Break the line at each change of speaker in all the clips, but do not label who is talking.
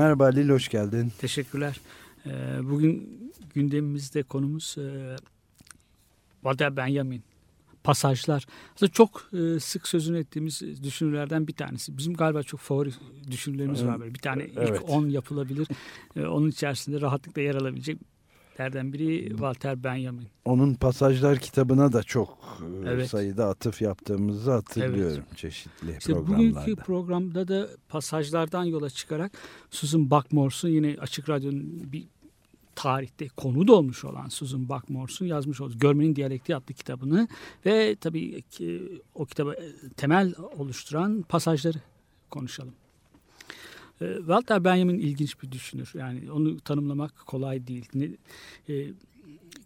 Merhaba Lil hoş geldin.
Teşekkürler. Ee, Bugün gündemimizde konumuz e, Walter Benjamin. Pasajlar. Aslında çok e, sık sözünü ettiğimiz düşünürlerden bir tanesi. Bizim galiba çok favori düşünürlerimiz var böyle. Bir tane
Evet.
ilk 10 yapılabilir. E, Onun içerisinde rahatlıkla yer alabilecek lerden biri Walter Benjamin.
Onun pasajlar kitabına da çok e,
Evet.
sayıda atıf yaptığımızı hatırlıyorum çeşitli
İşte
programlarda.
bugünkü programda da pasajlardan yola çıkarak Susan Buckmorse'un yine Açık Radyo'nun bir tarihte konu da olmuş olan Susan Buckmorse'un yazmış olduğu Görmenin Diyalekti adlı kitabını ve tabii ki o kitaba e, temel oluşturan pasajları konuşalım. E, Walter Benjamin ilginç bir düşünür. Yani onu tanımlamak kolay değil. E,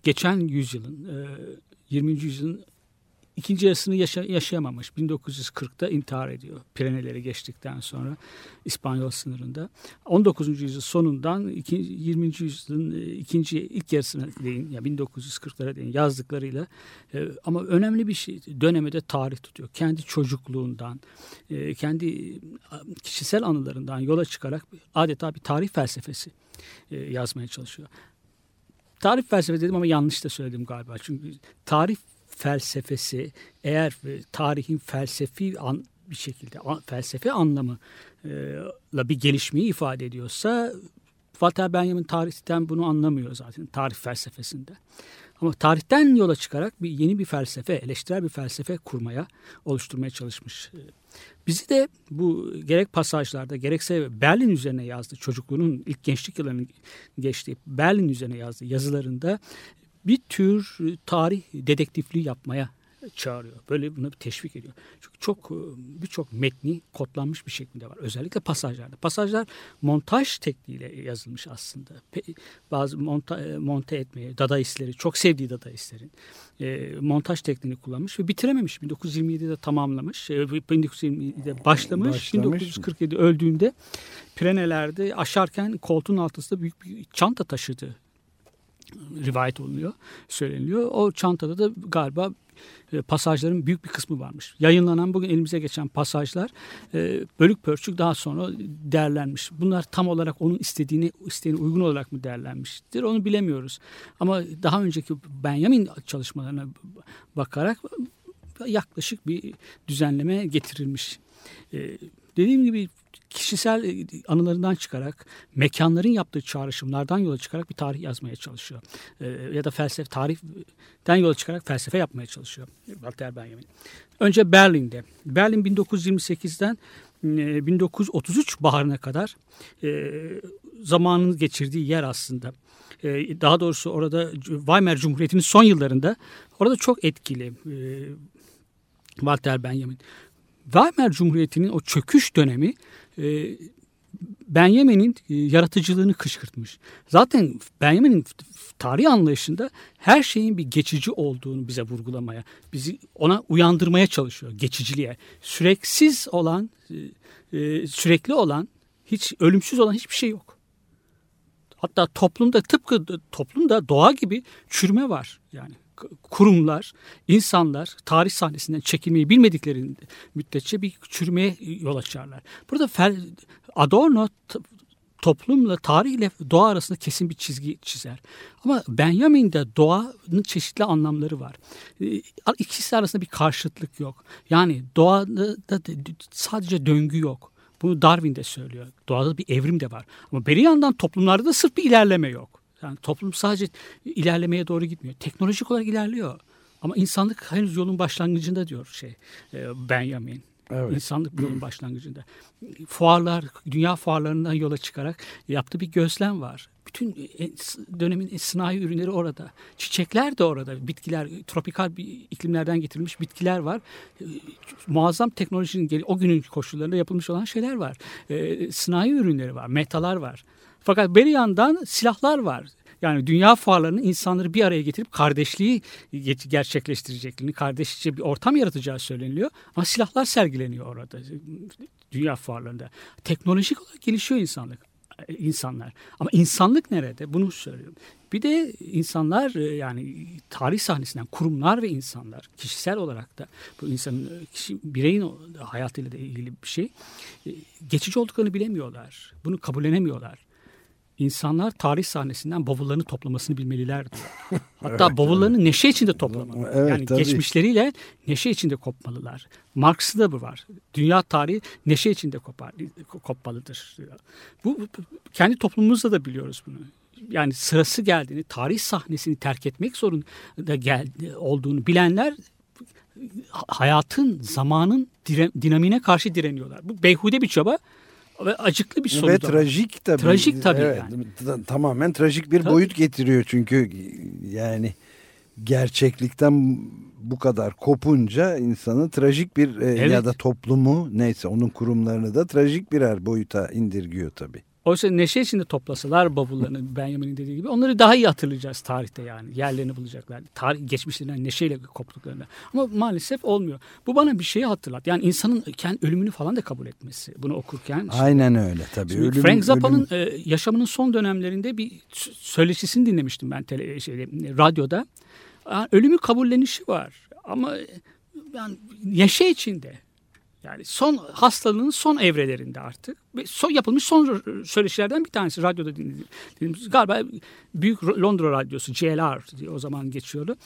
geçen yüzyılın, e, 20. yüzyılın ikinci yarısını yaşa- yaşayamamış. 1940'ta intihar ediyor. Pireneleri geçtikten sonra İspanyol sınırında. 19. yüzyıl sonundan iki- 20. yüzyılın e, ikinci ilk yarısına değin ya 1940'lara değin yazdıklarıyla e, ama önemli bir şey döneme de tarih tutuyor. Kendi çocukluğundan, e, kendi kişisel anılarından yola çıkarak adeta bir tarih felsefesi yazmaya çalışıyor. Tarih felsefe dedim ama yanlış da söyledim galiba. Çünkü tarih felsefesi eğer e, tarihin felsefi an, bir şekilde an- felsefe anlamı e, bir gelişmeyi ifade ediyorsa Walter Benjamin tarihten bunu anlamıyor zaten tarih felsefesinde. Ama tarihten yola çıkarak bir yeni bir felsefe, eleştirel bir felsefe kurmaya, oluşturmaya çalışmış. E, Bizi de bu gerek pasajlarda gerekse Berlin üzerine yazdığı çocukluğunun ilk gençlik yıllarının geçtiği Berlin üzerine yazdığı yazılarında bir tür e, tarih dedektifliği yapmaya çağırıyor. Böyle bir teşvik ediyor. Çünkü çok e, birçok metni kodlanmış bir şekilde var. Özellikle pasajlarda. Pasajlar montaj tekniğiyle yazılmış aslında. Bazı monta, e, monte etmeye, dadaistleri, çok sevdiği dadaistlerin e, montaj tekniğini kullanmış ve bitirememiş. 1927'de tamamlamış. E, 1927'de başlamış.
Başlamış.
1947 öldüğünde Pirenelerde aşarken koltuğun altında büyük bir çanta taşıdı rivayet olunuyor, söyleniliyor. O çantada da galiba e, pasajların büyük bir kısmı varmış. Yayınlanan bugün elimize geçen pasajlar e, bölük pörçük daha sonra değerlenmiş. Bunlar tam olarak onun istediğini isteğine uygun olarak mı değerlenmiştir onu bilemiyoruz. Ama daha önceki Benjamin çalışmalarına bakarak yaklaşık bir düzenleme getirilmiş. E, dediğim gibi kişisel e, anılarından çıkarak, mekanların yaptığı çağrışımlardan yola çıkarak bir tarih yazmaya çalışıyor. E, ya da felsefe, tarihten yola çıkarak felsefe yapmaya çalışıyor Walter Benjamin. Önce Berlin'de. Berlin 1928'den e, 1933 baharına kadar e, zamanını geçirdiği yer aslında. E, daha doğrusu orada Weimar Cumhuriyeti'nin son yıllarında orada çok etkili e, Walter Benjamin. Weimar Cumhuriyeti'nin o çöküş dönemi e, Benjamin'in e, yaratıcılığını kışkırtmış. Zaten Benjamin'in tarih anlayışında her şeyin bir geçici olduğunu bize vurgulamaya, bizi ona uyandırmaya çalışıyor geçiciliğe. Süreksiz olan, e, e, sürekli olan, hiç ölümsüz olan hiçbir şey yok. Hatta toplumda tıpkı toplumda doğa gibi çürüme var. Yani kurumlar, insanlar tarih sahnesinden çekilmeyi bilmedikleri müddetçe bir çürümeye yol açarlar. Burada Adorno toplumla tarihle doğa arasında kesin bir çizgi çizer. Ama Benjamin'de doğanın çeşitli anlamları var. Ee, İkisi arasında bir karşıtlık yok. Yani doğada da sadece döngü yok. Bunu Darwin de söylüyor. Doğada bir evrim de var. Ama bir yandan toplumlarda da sırf bir ilerleme yok. Yani toplum sadece ilerlemeye doğru gitmiyor. Teknolojik olarak ilerliyor. Ama insanlık henüz yolun başlangıcında diyor şey e, Benjamin.
Evet.
İnsanlık yolun başlangıcında. Fuarlar, dünya fuarlarından yola çıkarak yaptığı bir gözlem var. Bütün e, dönemin sanayi ürünleri orada. Çiçekler de orada. Bitkiler, tropikal bir iklimlerden getirilmiş bitkiler var. E, Muazzam teknolojinin o günün koşullarında yapılmış olan şeyler var. Sanayi ürünleri var, metalar var. Fakat bir yandan silahlar var. Yani dünya fuarlarının insanları bir araya getirip kardeşliği ge- gerçekleştireceklerini, kardeşçe bir ortam yaratacağı söyleniliyor. Ama silahlar sergileniyor orada dünya fuarlarında. Teknolojik olarak gelişiyor insanlık insanlar. Ama insanlık nerede? Bunu söylüyorum. Bir de insanlar e, yani tarih sahnesinden kurumlar ve insanlar kişisel olarak da bu insanın e, kişi, bireyin hayatıyla da ilgili bir şey. e, Geçici olduklarını bilemiyorlar. Bunu kabullenemiyorlar. İnsanlar tarih sahnesinden bavullarını toplamasını bilmeliler. Hatta bavullarını neşe içinde toplamalı.
Evet,
yani
tabii.
geçmişleriyle neşe içinde kopmalılar. Marx'ta da bu var. Dünya tarihi neşe içinde kopar, kopmalıdır. diyor. Bu bu- kendi toplumumuzda da biliyoruz bunu. Yani sırası geldiğini, tarih sahnesini terk etmek zorunda geldi, olduğunu bilenler ha- hayatın, zamanın dinamine karşı direniyorlar. Bu beyhude bir çaba ve acıklı bir sonuç.
Ve trajik tabii.
Trajik tabii
Evet,
yani.
ta- Tamamen trajik bir
Tabii.
boyut getiriyor çünkü yani gerçeklikten bu kadar kopunca insanı trajik bir e,
Evet.
ya da toplumu neyse onun kurumlarını da trajik birer boyuta indirgiyor tabii.
Oysa neşe içinde toplasalar bavullarını Benjamin'in dediği gibi onları daha iyi hatırlayacağız tarihte yani. Yerlerini bulacaklar. Tarih geçmişlerinden neşeyle koptuklarında. Ama maalesef olmuyor. Bu bana bir şeyi hatırlat. Yani insanın kendi ölümünü falan da kabul etmesi. Bunu okurken.
Aynen öyle tabii.
Şimdi
Ölüm-
Frank Zappa'nın
ölüm-
e, yaşamının son dönemlerinde bir söyleşisini dinlemiştim ben tele, şeyde, radyoda. Yani ölümü kabullenişi var ama e, yani neşe içinde. Yani son hastalığının son evrelerinde artık. Ve son, yapılmış son söyleşilerden bir tanesi radyoda dinlediğimiz. Galiba Büyük Londra Radyosu JLR diye o zaman geçiyordu.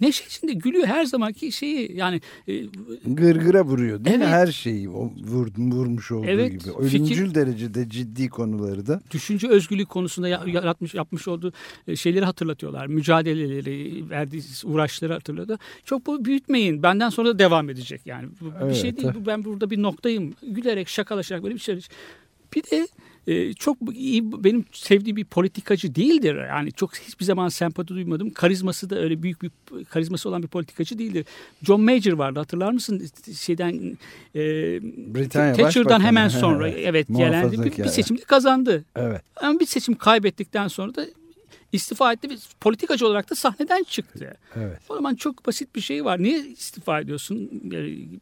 Neşe içinde gülüyor her zamanki şeyi yani e,
gırgıra vuruyor değil mi?
Evet.
Her şeyi o vur, vurmuş olduğu
Evet,
gibi.
fikir-
Ölümcül derecede ciddi konuları da.
düşünce özgürlüğü konusunda ya- yaratmış yapmış olduğu e, şeyleri hatırlatıyorlar. Mücadeleleri, verdiği uğraşları hatırladı. Çok bu büyütmeyin. Benden sonra da devam edecek yani. Bu bu bir
Evet,
şey değil. Ben burada bir noktayım. Gülerek, şakalaşarak böyle bir şey. Bir de e, çok iyi benim sevdiğim bir politikacı değildir. Yani çok hiçbir zaman sempati duymadım. Karizması da öyle büyük bir karizması olan bir politikacı değildir. John Major vardı hatırlar mısın? Şeyden e,
Britanya
Thatcher'dan hemen sonra evet gelen bir, bir
Muhafazakar.
seçimde kazandı.
Evet.
Ama bir seçim kaybettikten sonra da istifa etti ve politikacı olarak da sahneden çıktı.
Evet.
O zaman çok basit bir şey var. Niye istifa ediyorsun?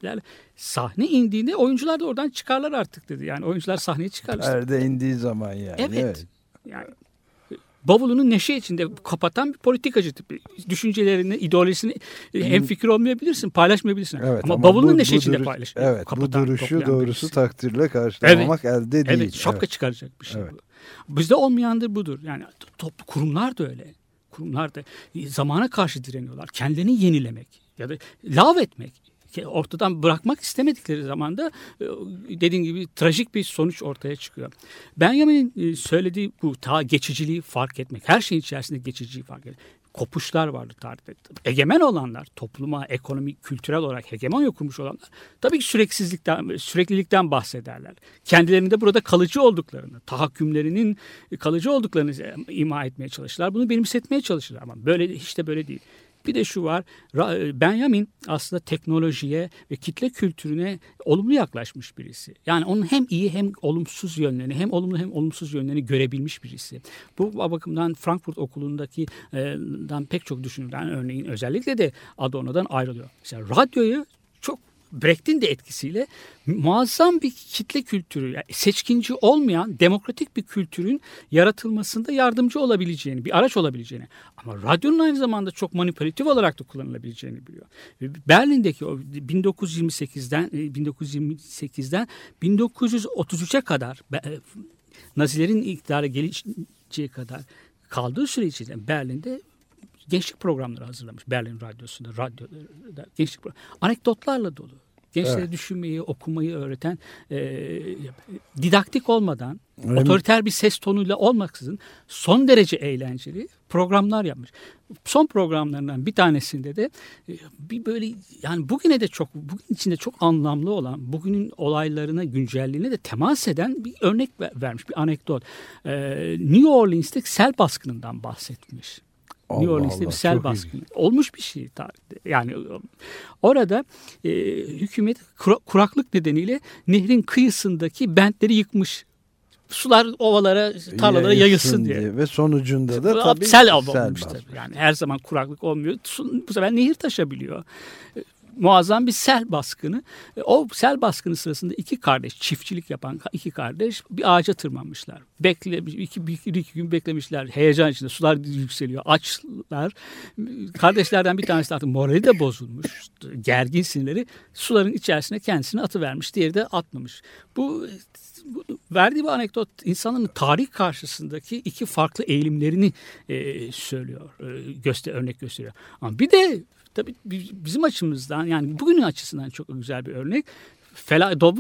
Yani sahne indiğinde oyuncular da oradan çıkarlar artık dedi. Yani oyuncular sahneye çıkarlar.
Perde indiği zaman yani.
Evet. Yani bavulunu neşe içinde kapatan bir politikacı tipi. Düşüncelerini, ideolojisini hem fikir olmayabilirsin, paylaşmayabilirsin.
Evet,
ama, bavulunu
bu-
neşe
bu
içinde
duruş-
paylaş.
Evet bu
kapatan,
duruşu
toplayan
doğrusu
birisi.
takdirle karşılamamak elde değil.
Evet şapka
Evet.
çıkaracak bir şey
Evet.
bu. Bizde olmayandır budur. Yani top, kurumlar da öyle. Kurumlar da zamana karşı direniyorlar. Kendilerini yenilemek ya da lav etmek. Ortadan bırakmak istemedikleri zaman da e, dediğim gibi trajik bir sonuç ortaya çıkıyor. Benjamin'in e, söylediği bu ta geçiciliği fark etmek. Her şeyin içerisinde geçiciliği fark etmek. Kopuşlar vardı tarihte. Egemen olanlar, topluma, ekonomi, kültürel olarak hegemonya kurmuş olanlar tabii ki süreksizlikten, süreklilikten bahsederler. Kendilerinde burada kalıcı olduklarını, tahakkümlerinin kalıcı olduklarını ima etmeye çalışırlar. Bunu benimsetmeye çalışırlar ama böyle hiç de böyle değil. Bir de şu var, Benjamin aslında teknolojiye ve kitle kültürüne olumlu yaklaşmış birisi. Yani onun hem iyi hem olumsuz yönlerini, hem olumlu hem olumsuz yönlerini görebilmiş birisi. Bu bakımdan Frankfurt Okulu'ndaki dan pek çok düşünülen örneğin özellikle de Adorno'dan ayrılıyor. Mesela radyoyu çok Brecht'in de etkisiyle muazzam bir kitle kültürü, yani seçkinci olmayan demokratik bir kültürün yaratılmasında yardımcı olabileceğini, bir araç olabileceğini ama radyonun aynı zamanda çok manipülatif olarak da kullanılabileceğini biliyor. Berlin'deki o 1928'den 1928'den 1933'e kadar Nazilerin iktidara geleceği kadar kaldığı süre içinde Berlin'de gençlik programları hazırlamış Berlin Radyosu'nda, radyoda gençlik. Anekdotlarla dolu. Gençlere evet. düşünmeyi, okumayı öğreten e, didaktik olmadan, evet. otoriter bir ses tonuyla olmaksızın son derece eğlenceli programlar yapmış. Son programlarından bir tanesinde de bir böyle yani bugüne de çok bugün içinde çok anlamlı olan bugünün olaylarına güncelliğine de temas eden bir örnek vermiş bir anekdot. Ee, New Orleans'te sel baskınından bahsetmiş.
Allah
New Orleans'te
Allah,
bir sel baskını. Olmuş bir şey tarihte. Yani orada e, hükümet kura, kuraklık nedeniyle nehrin kıyısındaki bentleri yıkmış. sular ovalara, tarlalara yayılsın diye.
Ve sonucunda da tabii
sel olmuş
basmış.
tabii. Yani her zaman kuraklık olmuyor. Bu sefer nehir taşabiliyor. Muazzam bir sel baskını. E, O sel baskını sırasında iki kardeş, çiftçilik yapan iki kardeş bir ağaca tırmanmışlar. Bekle, iki, bir, bir iki gün beklemişler. Heyecan içinde sular yükseliyor. Açlar. Kardeşlerden bir tanesi artık morali de bozulmuş. Gergin sinirleri suların içerisine kendisini atıvermiş. Diğeri de atmamış. Bu bu verdiği bu anekdot insanın tarih karşısındaki iki farklı eğilimlerini e, söylüyor, e, göster örnek gösteriyor. Ama bir de tabii bi- bizim açımızdan yani bugünün açısından çok güzel bir örnek. Fela, doğal,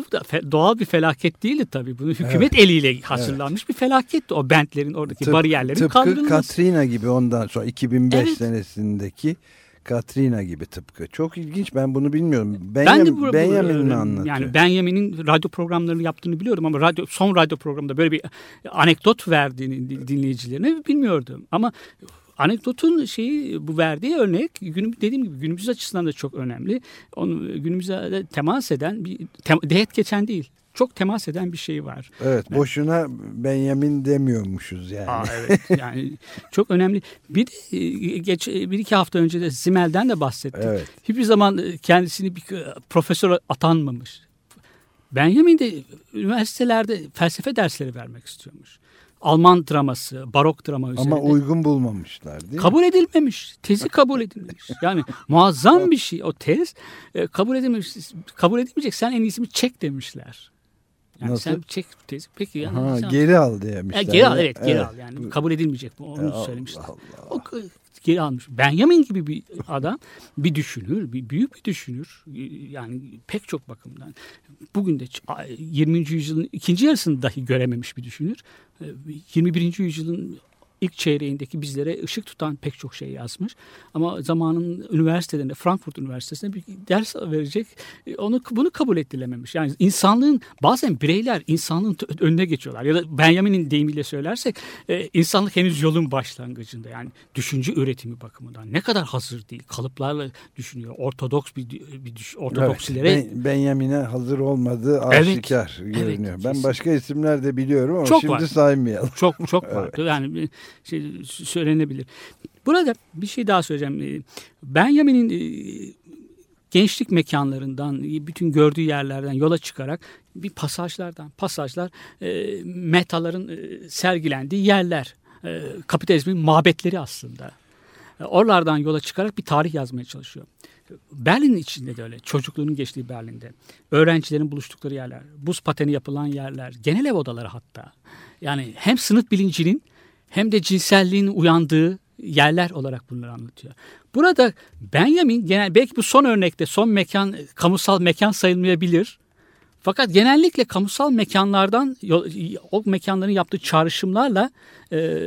doğal bir felaket değildi tabii. Bunu hükümet eliyle hazırlanmış bir felaketti. O bentlerin oradaki
Tıp-
bariyerlerin
tıpkı
kaldırılması.
Katrina gibi ondan sonra 2005
Evet.
senesindeki Katrina gibi tıpkı. Çok ilginç ben bunu bilmiyorum.
Ben de bu, bu-
Benjamin mi
e,
anlatıyor?
Yani Benjamin'in radyo programlarını yaptığını biliyorum ama radyo son radyo programında böyle bir anekdot verdiğini di- dinleyicilerine bilmiyordum. Ama anekdotun şeyi bu verdiği örnek günüm dediğim gibi günümüz açısından da çok önemli. Onu günümüze de temas eden bir tem, deyet geçen değil. Çok temas eden bir şey var.
Evet boşuna Benjamin demiyormuşuz yani.
Aa, evet yani çok önemli. Bir de e, geç bir iki hafta önce de Zimel'den de bahsettik.
Evet.
Hiçbir zaman e, kendisini bir e, profesör atanmamış. Benjamin de üniversitelerde felsefe dersleri vermek istiyormuş. Alman draması, barok drama üzerine.
Ama uygun bulmamışlar değil mi?
Kabul edilmemiş. Tezi kabul edilmemiş. Yani muazzam bir şey. O tez e, kabul edilmemiş. Kabul edilmeyecek. Sen en iyisi bir çek demişler. Yani
Nasıl?
sen çek tezi. Peki yani.
Ha,
sen-
geri al demişler.
e, geri al evet geri
Evet.
al yani kabul edilmeyecek bu onu
Allah
söylemişler.
Allah.
O geri almış. Benjamin gibi bir adam bir düşünür, bir büyük bir düşünür. Yani pek çok bakımdan. Bugün de ç- 20. yüzyılın ikinci yarısını dahi görememiş bir düşünür. E, 21. yüzyılın ilk çeyreğindeki bizlere ışık tutan pek çok şey yazmış. Ama zamanın üniversitelerinde, Frankfurt Üniversitesi'nde bir ders verecek. e, Onu bunu kabul ettirilememiş. Yani insanlığın bazen bireyler insanlığın önüne geçiyorlar. Ya da Benjamin'in deyimiyle söylersek e, insanlık henüz yolun başlangıcında. Yani düşünce üretimi bakımından ne kadar hazır değil. Kalıplarla düşünüyor. Ortodoks bir, bir düş, ortodoksilere
Evet, Ben- Benjamin'e hazır olmadığı
Evet,
aşikar görünüyor. ben
kesin.
başka isimler de biliyorum ama
Çok
şimdi
var.
saymayalım.
Çok çok farklı. Yani şey söylenebilir. Burada bir şey daha söyleyeceğim. Ee, Benjamin'in e, gençlik mekanlarından, bütün gördüğü yerlerden yola çıkarak bir pasajlardan, pasajlar e, metaların e, sergilendiği yerler. E, kapitalizmin mabetleri aslında. E, Oralardan yola çıkarak bir tarih yazmaya çalışıyor. Berlin içinde de öyle. Çocukluğunun geçtiği Berlin'de. Öğrencilerin buluştukları yerler. Buz pateni yapılan yerler. Genel ev odaları hatta. Yani hem sınıf bilincinin hem de cinselliğin uyandığı yerler olarak bunları anlatıyor. Burada Benjamin genel belki bu son örnekte son mekan kamusal mekan sayılmayabilir. Fakat genellikle kamusal mekanlardan o mekanların yaptığı çağrışımlarla e,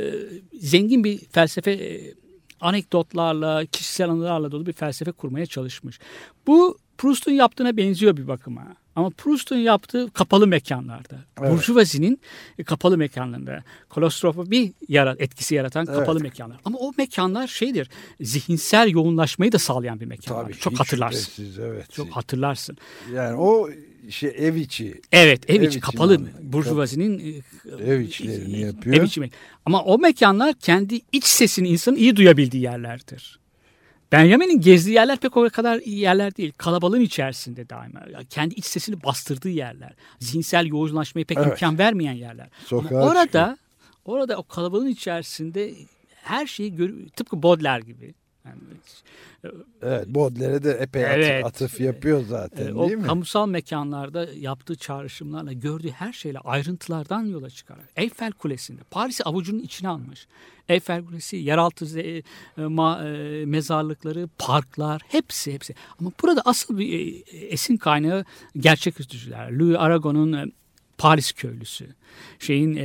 zengin bir felsefe e, anekdotlarla, kişisel anılarla dolu bir felsefe kurmaya çalışmış. Bu Proust'un yaptığına benziyor bir bakıma. Ama Proust'un yaptığı kapalı mekanlarda.
Evet.
Burjuvazinin kapalı mekanlarında. Kolostrofobi yarat, etkisi yaratan
Evet.
kapalı mekanlar. Ama o mekanlar şeydir, zihinsel yoğunlaşmayı da sağlayan bir mekanlar.
Tabii,
Çok hatırlarsın.
şüphesiz, evet.
Çok hatırlarsın.
Yani o şey ev içi
Evet, ev,
Ev
içi
içi
kapalı burjuvazinin e,
ev içlerini yapıyor.
Ev içi Ama o mekanlar kendi iç sesini insanın iyi duyabildiği yerlerdir. Benjamin'in gezdiği yerler pek o kadar iyi yerler değil. Kalabalığın içerisinde daima. Yani kendi iç sesini bastırdığı yerler. Zihinsel yoğunlaşmayı pek
Evet.
imkan vermeyen yerler.
Sokağa
Ama orada
çıkıyor.
orada o kalabalığın içerisinde her şeyi gör tıpkı Baudelaire gibi. Yani,
Evet, Baudelaire'e de epey
Evet.
atıf yapıyor zaten
e, o
değil mi?
kamusal mekanlarda yaptığı çağrışımlarla gördüğü her şeyle ayrıntılardan yola çıkarak Eyfel Kulesi'nde Paris'i avucunun içine almış. Eyfel Kulesi, yeraltı e, ma- e, mezarlıkları, parklar hepsi hepsi. Ama burada asıl bir e, esin kaynağı gerçek üstücüler. Louis Aragon'un e, Paris köylüsü. Şeyin e,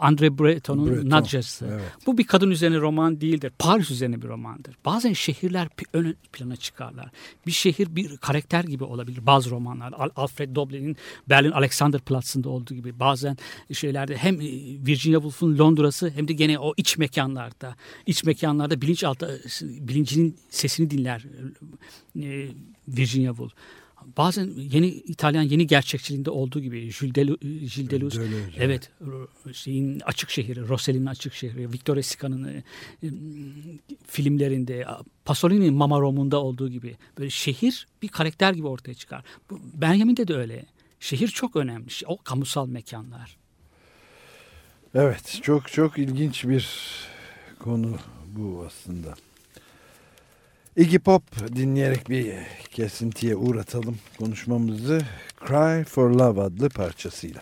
André Breton'un
Breton,
Nadjası.
evet.
Bu bir kadın üzerine roman değildir. Paris üzerine bir romandır. Bazen şehirler ön plana çıkarlar. Bir şehir bir karakter gibi olabilir bazı romanlar. Al- Alfred Doblin'in Berlin Alexanderplatz'ında olduğu gibi bazen şeylerde hem Virginia Woolf'un Londra'sı hem de gene o iç mekanlarda. iç mekanlarda bilinçaltı bilincinin sesini dinler Virginia Woolf bazen yeni İtalyan yeni gerçekçiliğinde olduğu gibi Jules e, Deleuze, evet şeyin açık şehri, Rossellini'nin açık şehri, Victor Sica'nın e, e, filmlerinde, Pasolini'nin Mama Romu'nda olduğu gibi böyle şehir bir karakter gibi ortaya çıkar. Benjamin'de de öyle. Şehir çok önemli. O kamusal mekanlar.
Evet, çok çok ilginç bir konu bu aslında. Iggy Pop dinleyerek bir kesintiye uğratalım konuşmamızı Cry for Love adlı parçasıyla.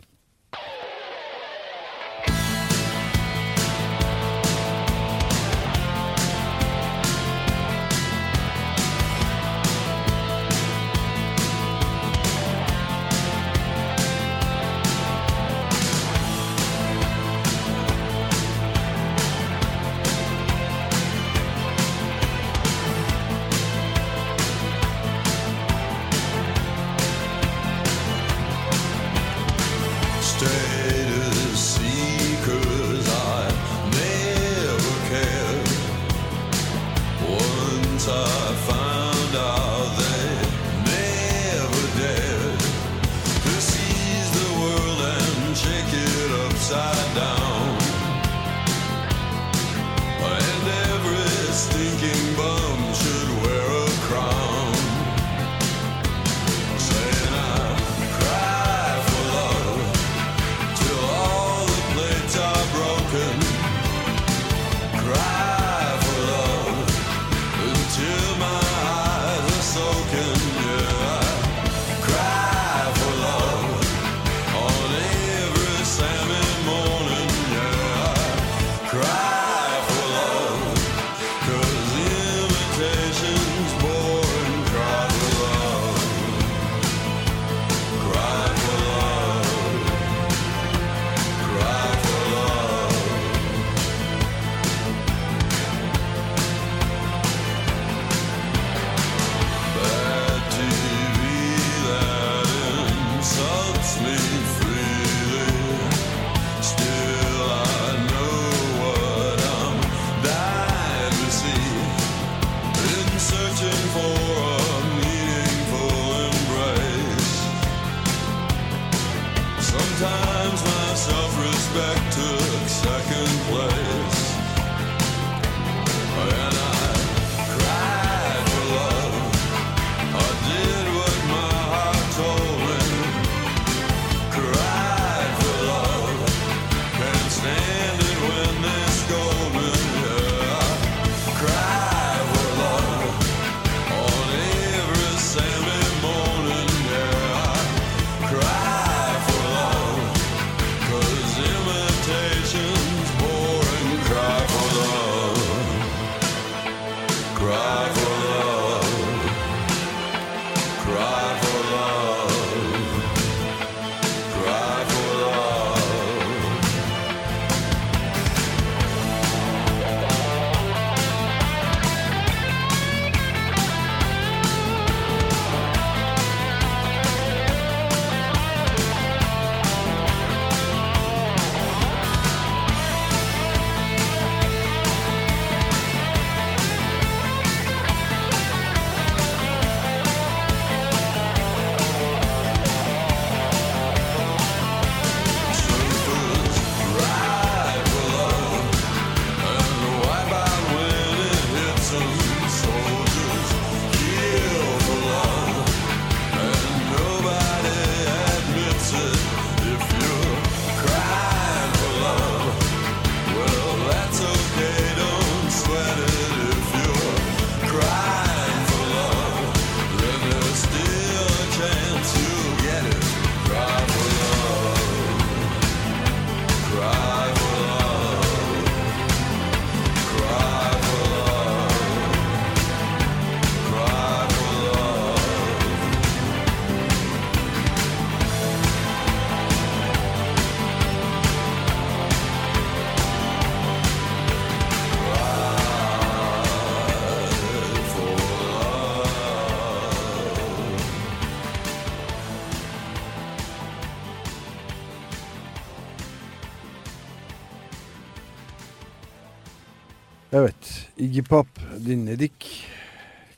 Iggy Pop dinledik.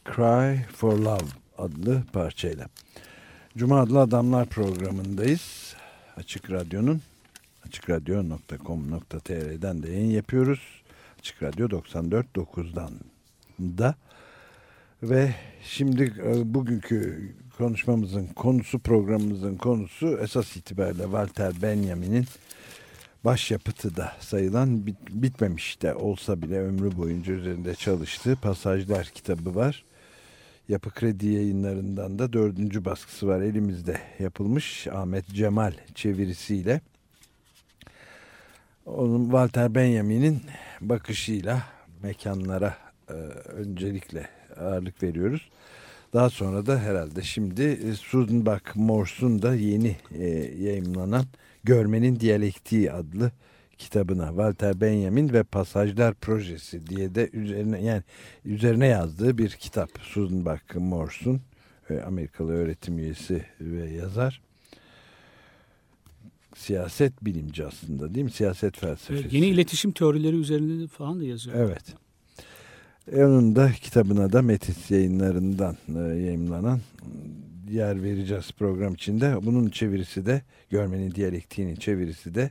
Cry for Love adlı parçayla.
Cuma adlı adamlar programındayız. Açık Radyo'nun açıkradyo.com.tr'den de yayın yapıyoruz. Açık Radyo 94.9'dan da ve şimdi e, bugünkü konuşmamızın konusu programımızın konusu esas itibariyle Walter Benjamin'in başyapıtı da sayılan bit, bitmemiş de olsa bile ömrü boyunca üzerinde çalıştığı Pasajlar kitabı var. Yapı Kredi yayınlarından da dördüncü baskısı var elimizde yapılmış Ahmet Cemal çevirisiyle. Onun Walter Benjamin'in bakışıyla mekanlara e, öncelikle ağırlık veriyoruz. Daha sonra da herhalde şimdi e, Susan Buck Morse'un da yeni e, yayımlanan Görmenin Diyalektiği adlı kitabına Walter Benjamin ve Pasajlar Projesi diye de üzerine yani üzerine yazdığı bir kitap. Susan Buck Morse'un e, Amerikalı öğretim üyesi ve yazar. Siyaset bilimci aslında değil mi? Siyaset felsefesi.
Evet, yeni iletişim teorileri üzerinde de falan da yazıyor.
Evet. E, Onun da kitabına da Metis yayınlarından e, yayımlanan yer vereceğiz program içinde. Bunun çevirisi de Görmenin Diyalektiğinin çevirisi de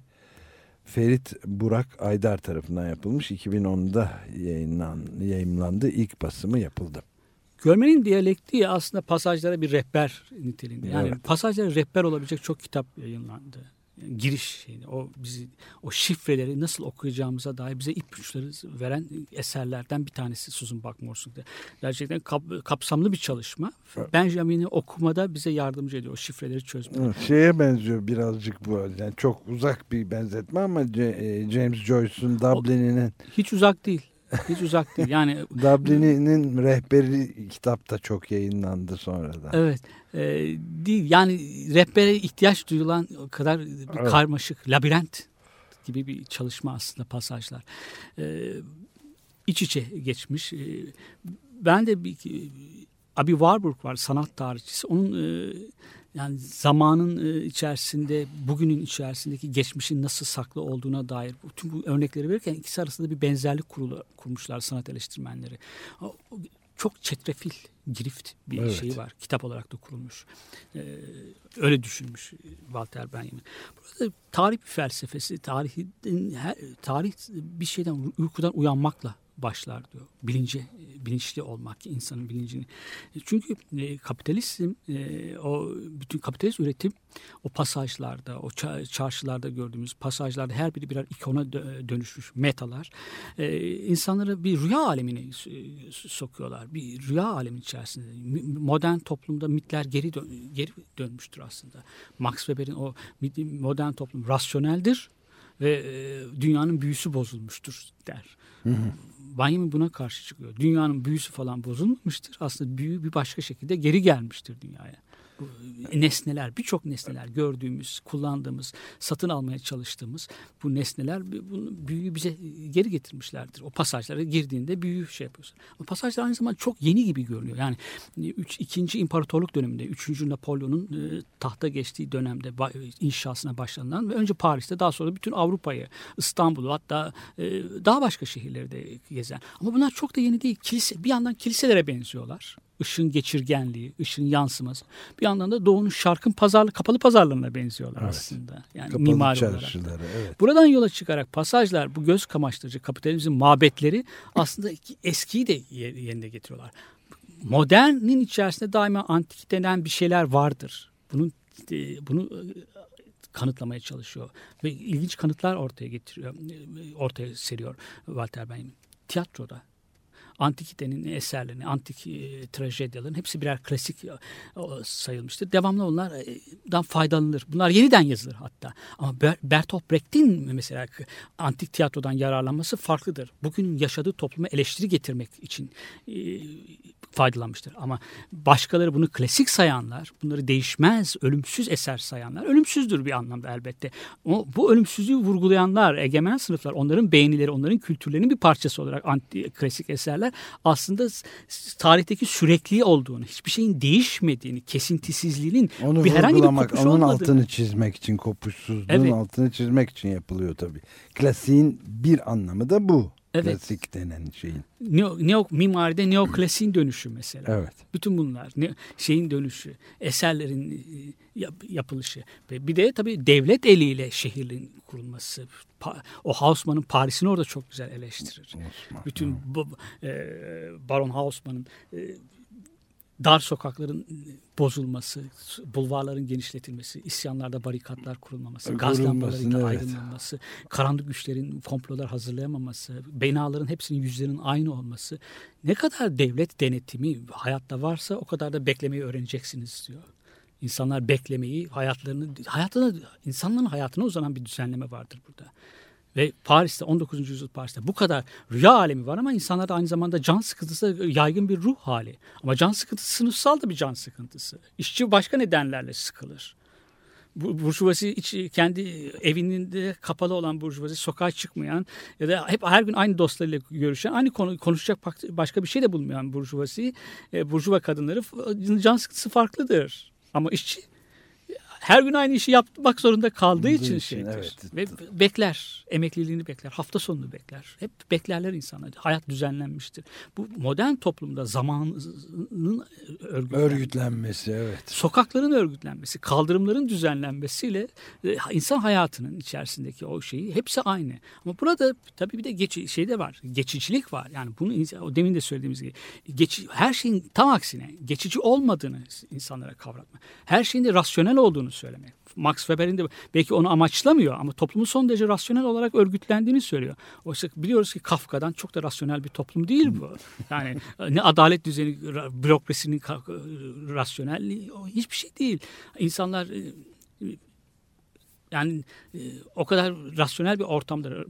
Ferit Burak Aydar tarafından yapılmış. 2010'da yayınlan, yayımlandı. İlk basımı yapıldı.
Görmenin diyalektiği aslında pasajlara bir rehber niteliğinde. Yani
Evet.
pasajlara rehber olabilecek çok kitap yayınlandı. Yani giriş şeyini, o bizi o şifreleri nasıl okuyacağımıza dair bize ipuçları veren eserlerden bir tanesi Susan Buck Morse'un. Gerçekten kap- kapsamlı bir çalışma. Benjamin'i okumada bize yardımcı ediyor o şifreleri çözmeye.
Evet, Şeye benziyor birazcık bu. Yani çok uzak bir benzetme ama e, James Joyce'un Dublin'inin
Hiç uzak değil. Hiç uzak değil. Yani
Dublin'inin rehberi kitap da çok yayınlandı sonradan.
Evet. e, değil. Yani rehbere ihtiyaç duyulan kadar bir
Evet.
karmaşık, labirent gibi bir çalışma aslında pasajlar. E, iç içe geçmiş. E, ben de bir Abi Warburg var sanat tarihçisi. Onun e, yani zamanın e, içerisinde, bugünün içerisindeki geçmişin nasıl saklı olduğuna dair tüm bu örnekleri verirken ikisi arasında bir benzerlik kurulu, kurmuşlar sanat eleştirmenleri. Çok çetrefil, girift bir
Evet.
şey var. Kitap olarak da kurulmuş. E, öyle düşünmüş Walter Benjamin. Burada tarih felsefesi, tarihin, her- tarih bir şeyden uykudan uyanmakla başlar diyor. Bilince, bilinçli olmak, insanın bilincini. Çünkü e, kapitalizm, e, o bütün kapitalist üretim o pasajlarda, o ça- çarşılarda gördüğümüz pasajlarda her biri birer ikona dö- dönüşmüş metalar. E, insanları bir rüya alemine e, sokuyorlar. Bir rüya alemin içerisinde. Modern toplumda mitler geri dön- geri dönmüştür aslında. Max Weber'in o modern toplum rasyoneldir ve e, dünyanın büyüsü bozulmuştur der. Benjamin buna karşı çıkıyor. Dünyanın büyüsü falan bozulmamıştır. Aslında büyü bir başka şekilde geri gelmiştir dünyaya. Nesneler, birçok nesneler gördüğümüz, kullandığımız, satın almaya çalıştığımız bu nesneler bu büyüyü bize geri getirmişlerdir. O pasajlara girdiğinde büyü şey yapıyorsun. Ama pasajlar aynı zamanda çok yeni gibi görünüyor. Yani 3 2. imparatorluk döneminde 3. Napolyon'un e, tahta geçtiği dönemde inşasına başlanılan ve önce Paris'te daha sonra bütün Avrupa'yı, İstanbul'u hatta e, daha başka şehirleri de gezen. Ama bunlar çok da yeni değil. Kilise, bir yandan kiliselere benziyorlar. Işığın geçirgenliği, ışığın yansıması. Bir yandan da doğunun şarkın pazarlı, kapalı pazarlarına benziyorlar
Evet.
aslında. Yani
Kapalı
mimari olarak. da.
Evet.
Buradan yola çıkarak pasajlar, bu göz kamaştırıcı kapitalizmin mabetleri aslında eskiyi de ye- yerine getiriyorlar. Modernin içerisinde daima antik denen bir şeyler vardır. Bunun e, bunu e, kanıtlamaya çalışıyor ve ilginç kanıtlar ortaya getiriyor, e, ortaya seriyor Walter Benjamin. Tiyatroda antikitenin eserlerini, antik e, trajedyaların hepsi birer klasik e, sayılmıştır. Devamlı onlardan faydalanılır. Bunlar yeniden yazılır hatta. Ama Ber- Bertolt Brecht'in mesela antik tiyatrodan yararlanması farklıdır. Bugünün yaşadığı topluma eleştiri getirmek için e, faydalanmıştır. Ama başkaları bunu klasik sayanlar, bunları değişmez, ölümsüz eser sayanlar, ölümsüzdür bir anlamda elbette. Ama bu ölümsüzlüğü vurgulayanlar, egemen sınıflar, onların beğenileri, onların kültürlerinin bir parçası olarak anti klasik eserler aslında s- tarihteki sürekli olduğunu, hiçbir şeyin değişmediğini, kesintisizliğinin
Onu
bir herhangi bir kopuş
onun
olmadığını.
altını çizmek için, kopuşsuzluğun
Evet.
altını çizmek için yapılıyor tabii. Klasiğin bir anlamı da bu.
Evet.
Klasik denen şeyin.
Neo, neo, mimaride neoklasiğin dönüşü mesela.
Evet.
Bütün bunlar ne, şeyin dönüşü, eserlerin e, yap- yapılışı ve bir de tabii devlet eliyle şehrin kurulması. Pa- o Haussmann'ın Paris'ini orada çok güzel eleştirir.
Osman.
Bütün bu, e, Baron Haussmann'ın e, dar sokakların bozulması, bulvarların genişletilmesi, isyanlarda barikatlar kurulmaması, gaz lambalarıyla
evet.
aydınlanması, karanlık güçlerin komplolar hazırlayamaması, binaların hepsinin yüzlerinin aynı olması. Ne kadar devlet denetimi hayatta varsa o kadar da beklemeyi öğreneceksiniz diyor. İnsanlar beklemeyi, hayatlarını, hayatına, insanların hayatına uzanan bir düzenleme vardır burada. Ve Paris'te 19. yüzyıl Paris'te bu kadar rüya alemi var ama insanlarda aynı zamanda can sıkıntısı yaygın bir ruh hali. Ama can sıkıntısı sınıfsal da bir can sıkıntısı. İşçi başka nedenlerle sıkılır. Bu burjuvazi iç, kendi evinde kapalı olan burjuvazi sokağa çıkmayan ya da hep her gün aynı dostlarıyla görüşen aynı konu konuşacak başka bir şey de bulmayan burjuvazi e, burjuva kadınları can sıkıntısı farklıdır. Ama işçi her gün aynı işi yapmak zorunda kaldığı
Kaldığı
için
için,
şeydir.
evet.
Ve bekler, emekliliğini bekler, hafta sonunu bekler. Hep beklerler insanlar. Hayat düzenlenmiştir. Bu modern toplumda zamanın örgütlenmesi,
evet.
sokakların örgütlenmesi, kaldırımların düzenlenmesiyle e, insan hayatının içerisindeki o şeyi hepsi aynı. Ama burada tabii bir de geçi, şey de var. Geçicilik var. Yani bunu o demin de söylediğimiz gibi geçi, her şeyin tam aksine geçici olmadığını insanlara kavratma. Her şeyin de rasyonel olduğunu söylemek. Max Weber'in de belki onu amaçlamıyor ama toplumun son derece rasyonel olarak örgütlendiğini söylüyor. Oysa biliyoruz ki Kafka'dan çok da rasyonel bir toplum değil bu. Yani ne adalet düzeni, ra- bürokrasinin ka- rasyonelliği o hiçbir şey değil. İnsanlar e, yani e, o kadar rasyonel bir ortamda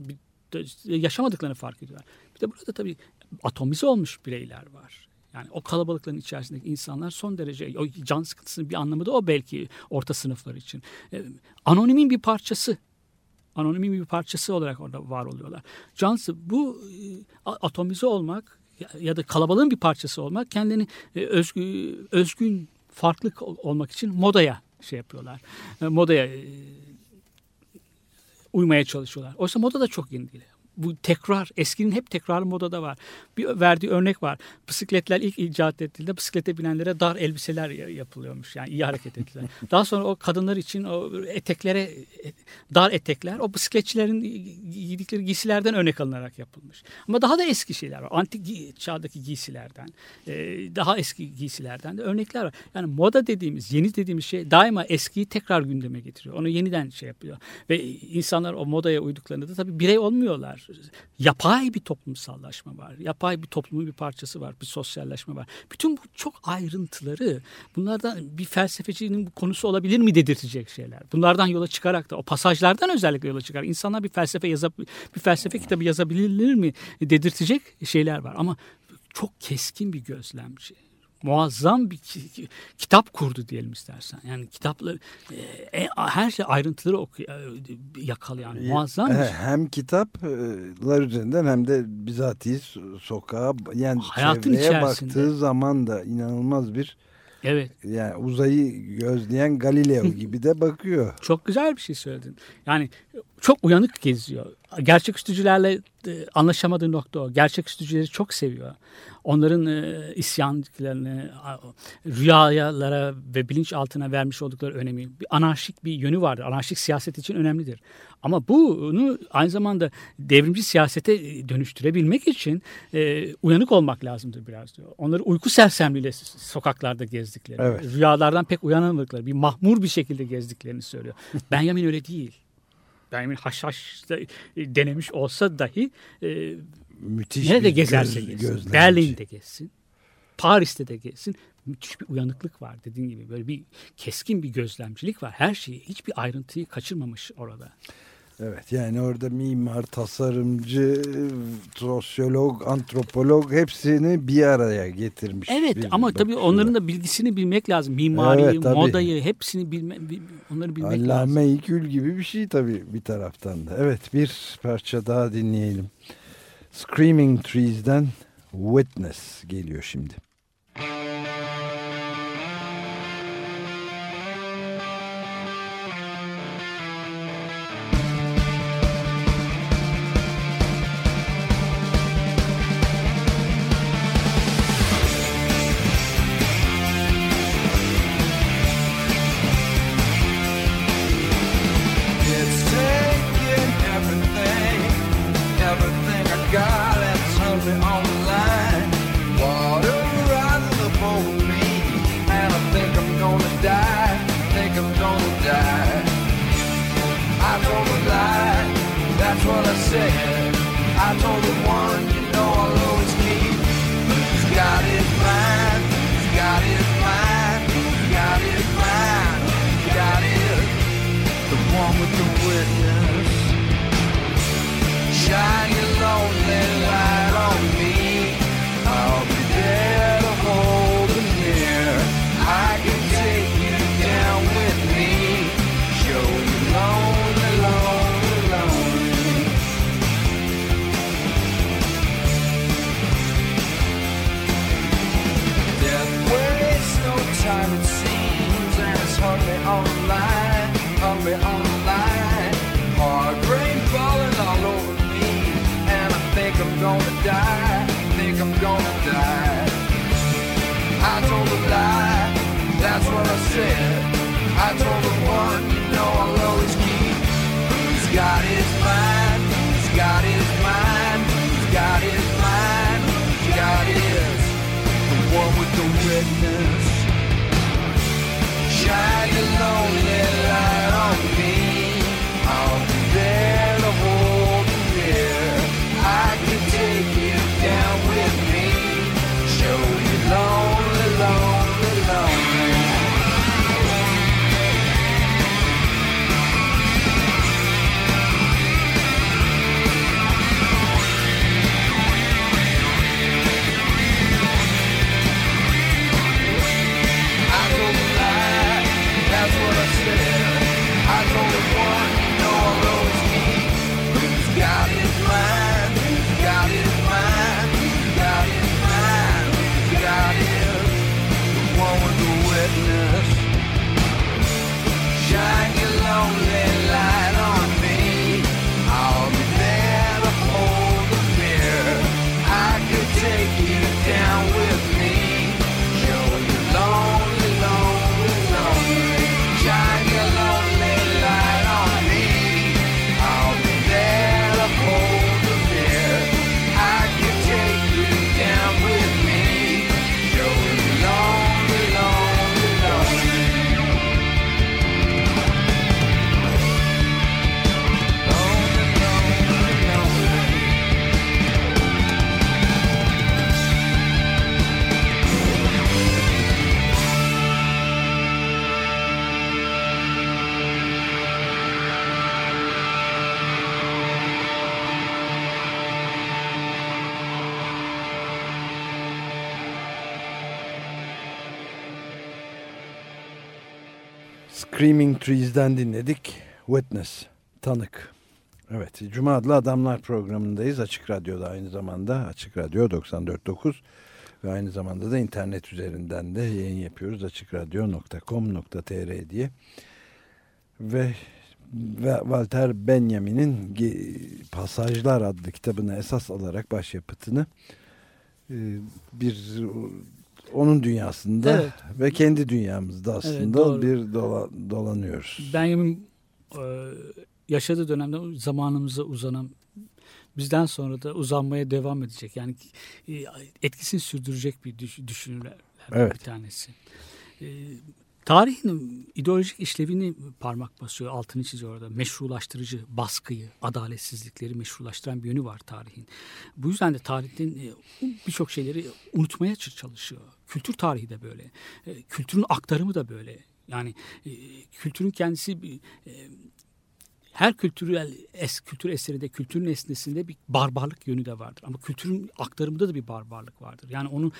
yaşamadıklarını fark ediyorlar. Bir de burada tabii atomize olmuş bireyler var. Yani o kalabalıkların içerisindeki insanlar son derece o can sıkıntısının bir anlamı da o belki orta sınıflar için. E, anonimin bir parçası. Anonimin bir parçası olarak orada var oluyorlar. Cansı bu e, atomize olmak ya, da kalabalığın bir parçası olmak kendini e, özgü, özgün farklı ol- olmak için modaya şey yapıyorlar. E, modaya uymaya çalışıyorlar. Oysa moda da çok yeni değil. Bu tekrar, eskinin hep tekrarı modada var. Bir verdiği örnek var. Bisikletler ilk icat edildiğinde bisiklete binenlere dar elbiseler ya- yapılıyormuş. Yani iyi hareket ettiler. Daha sonra o kadınlar için o eteklere, e, dar etekler o bisikletçilerin giydikleri giysilerden örnek alınarak yapılmış. Ama daha da eski şeyler var. Antik çağdaki giysilerden, e, daha eski giysilerden de örnekler var. Yani moda dediğimiz, yeni dediğimiz şey daima eskiyi tekrar gündeme getiriyor. Onu yeniden şey yapıyor. Ve insanlar o modaya uyduklarında da tabii birey olmuyorlar. Yapay bir toplumsallaşma var. Yapay bir toplumun bir parçası var. Bir sosyalleşme var. Bütün bu çok ayrıntıları bunlardan bir felsefecinin konusu olabilir mi dedirtecek şeyler. Bunlardan yola çıkarak da o pasajlardan özellikle yola çıkarak insanlar bir felsefe yazıp bir felsefe kitabı yazabilir mi dedirtecek şeyler var. Ama çok keskin bir gözlemci muazzam bir ki- ki- kitap kurdu diyelim istersen. Yani kitapları e, e, her şey ayrıntıları oku, e, yakalayan muazzam şey.
Hem kitaplar üzerinden hem de bizatihi so- sokağa yani
Hayatın
çevreye
içerisinde.
baktığı zaman da inanılmaz bir
Evet.
yani uzayı gözleyen Galileo gibi de bakıyor.
Çok güzel bir şey söyledin. Yani çok uyanık geziyor. Gerçeküstücülerle e, anlaşamadığı nokta o. Gerçeküstücüleri çok seviyor. Onların e, isyanlarını, a- rüyalara ve bilinçaltına vermiş oldukları önemi, bir anarşik bir yönü vardır. Anarşik siyaset için önemlidir. Ama bunu aynı zamanda devrimci siyasete e, dönüştürebilmek için e, uyanık olmak lazımdır biraz diyor. Onları uyku sersemliğiyle sokaklarda gezdikleri,
Evet.
rüyalardan pek uyanamadıkları, bir mahmur bir şekilde gezdiklerini söylüyor. Benjamin öyle değil. Benjamin haşhaşta e, denemiş olsa dahi e,
Müthiş
nerede
bir
gezerse
göz-
gezsin. Berlin'de gezsin. Paris'te de gezsin. Müthiş bir uyanıklık var dediğin gibi. Böyle bir keskin bir gözlemcilik var. Her şeyi, hiçbir ayrıntıyı kaçırmamış orada.
Evet yani orada mimar, tasarımcı, sosyolog, antropolog hepsini bir araya getirmiş.
Evet
bir
ama tabii
bakışla.
onların da bilgisini bilmek lazım. Mimariyi,
Evet, tabii.
modayı hepsini bilme, bil- onları bilmek lazım.
Allame-i Kül gibi bir şey tabii bir taraftan da. Evet bir parça daha dinleyelim. Screaming Trees'den Witness geliyor şimdi.
It's. That's on the line. Water up me, and I think I'm gonna die. Think I'm gonna die. I told a lie, that's what I said. I lie, that's what I said. I told the one you know I'll always keep. Who's got his
Screaming Trees'den dinledik. Witness, tanık. Evet, Cuma adlı Adamlar programındayız. Açık Radyo'da aynı zamanda. Açık Radyo 94.9 ve aynı zamanda da internet üzerinden de yayın yapıyoruz. açıkradyo.com.tr diye. Ve, Walter Benjamin'in Pasajlar adlı kitabını esas alarak başyapıtını e, bir onun dünyasında
Evet.
ve kendi dünyamızda aslında
doğru.
bir dola- dolanıyoruz.
Benjamin e, yaşadığı dönemde zamanımıza uzanan bizden sonra da uzanmaya devam edecek. Yani e, etkisini sürdürecek bir düş, düşünürlerden
Evet.
bir tanesi. E, tarihin ideolojik işlevini parmak basıyor, altını çiziyor orada. Meşrulaştırıcı baskıyı, adaletsizlikleri meşrulaştıran bir yönü var tarihin. Bu yüzden de tarihin e, birçok şeyleri unutmaya çalışıyor. Kültür tarihi de böyle. E, kültürün aktarımı da böyle. Yani e, kültürün kendisi her kültürel es, kültür eserinde, kültür nesnesinde bir barbarlık yönü de vardır. Ama kültürün aktarımında da bir barbarlık vardır. Yani onu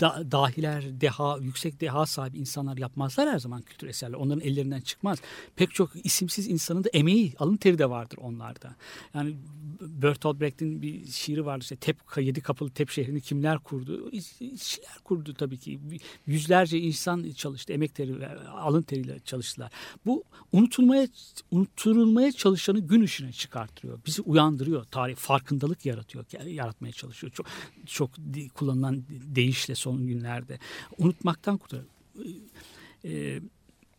da, dahiler, deha, yüksek deha sahibi insanlar yapmazlar her zaman kültür eserleri. Onların ellerinden çıkmaz. Pek çok isimsiz insanın da emeği, alın teri de vardır onlarda. Yani Bertolt Brecht'in bir şiiri vardır. İşte tep, yedi kapılı Tep şehrini kimler kurdu? İşçiler kurdu tabii ki. Yüzlerce insan çalıştı. Emek teri, alın teriyle çalıştılar. Bu unutulmaya unutulmaya çalışanı gün ışığına çıkartıyor. Bizi uyandırıyor. Tarih farkındalık yaratıyor. Yaratmaya çalışıyor. Çok çok kullanılan deyişle son günlerde. Unutmaktan kurtarıyor. E,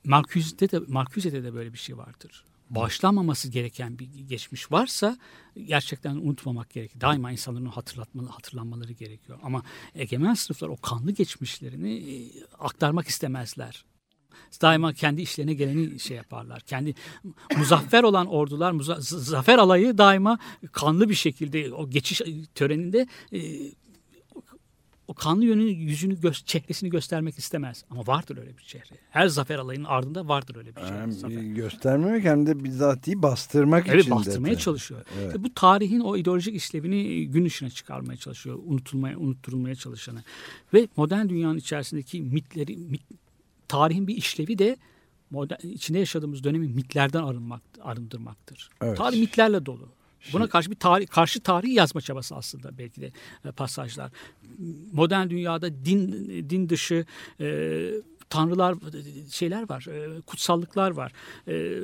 Marcuse'de de Marcuse'de de böyle bir şey vardır. bağışlanmaması gereken bir geçmiş varsa gerçekten unutmamak gerekiyor. Daima insanların hatırlatmalı, hatırlanmaları gerekiyor. Ama egemen sınıflar o kanlı geçmişlerini e, aktarmak istemezler. Daima kendi işlerine geleni şey yaparlar. Kendi muzaffer olan ordular, muza- zafer alayı daima kanlı bir şekilde o geçiş töreninde e, o kanlı yönünü, yüzünü, gö- çehresini göstermek istemez. Ama vardır öyle bir çehre. Her zafer alayının ardında vardır öyle bir çehre.
Hem
zafer.
göstermemek hem de bizatihi bastırmak
Evet
için de.
bastırmaya çalışıyor. İşte bu tarihin o ideolojik işlevini gün ışığına çıkarmaya çalışıyor. Unutulmaya, unutturulmaya çalışanı. Ve modern dünyanın içerisindeki mitleri, mit, tarihin bir işlevi de modern, içinde yaşadığımız dönemi mitlerden arınmak, arındırmaktır.
Evet.
Tarih mitlerle dolu. Buna karşı bir tarih, karşı tarihi yazma çabası aslında belki de e, pasajlar. Modern dünyada din din dışı e, tanrılar şeyler var, e, kutsallıklar var. E,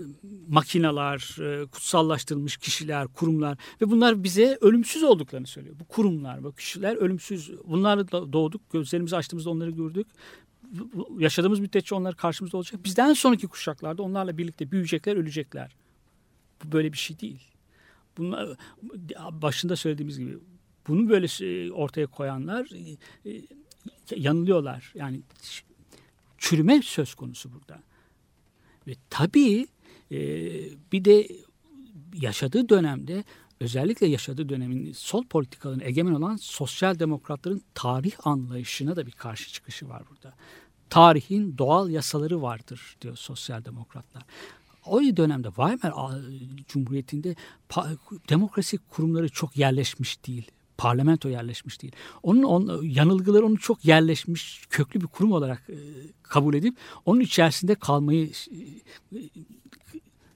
makineler, e, kutsallaştırılmış kişiler, kurumlar ve bunlar bize ölümsüz olduklarını söylüyor. Bu kurumlar, bu kişiler ölümsüz. Bunlarla doğduk, gözlerimizi açtığımızda onları gördük. Yaşadığımız müddetçe onlar karşımızda olacak. Bizden sonraki kuşaklarda onlarla birlikte büyüyecekler, ölecekler. Bu böyle bir şey değil. Bunlar başında söylediğimiz gibi bunu böyle şey ortaya koyanlar e, e, yanılıyorlar. Yani çürüme söz konusu burada. Ve tabii e, bir de yaşadığı dönemde özellikle yaşadığı dönemin sol politikalarının egemen olan sosyal demokratların tarih anlayışına da bir karşı çıkışı var burada. Tarihin doğal yasaları vardır diyor sosyal demokratlar. O dönemde Weimar Cumhuriyeti'nde demokrasi kurumları çok yerleşmiş değil. Parlamento yerleşmiş değil. Onun on, yanılgıları onu çok yerleşmiş, köklü bir kurum olarak e, kabul edip onun içerisinde kalmayı, e,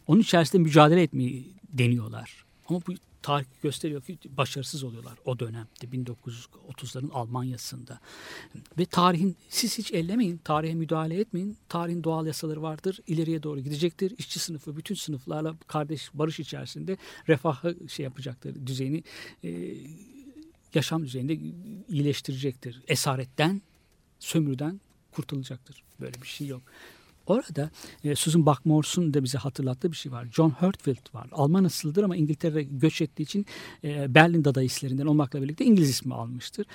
onun içerisinde mücadele etmeyi deniyorlar. Ama bu tarih gösteriyor ki başarısız oluyorlar o dönemde 1930'ların Almanya'sında. Ve tarihin siz hiç ellemeyin, tarihe müdahale etmeyin. Tarihin doğal yasaları vardır, ileriye doğru gidecektir. İşçi sınıfı bütün sınıflarla kardeş barış içerisinde refahı şey yapacaktır, düzeyini e, yaşam düzeyinde iyileştirecektir. Esaretten, sömürüden kurtulacaktır. Böyle bir şey yok. Orada e, Susan Buckmorse'un da bize hatırlattığı bir şey var. John Hertfield var. Alman asıllıdır ama İngiltere'ye göç ettiği için e, Berlin Dadaislerinden olmakla birlikte İngiliz ismi almıştır.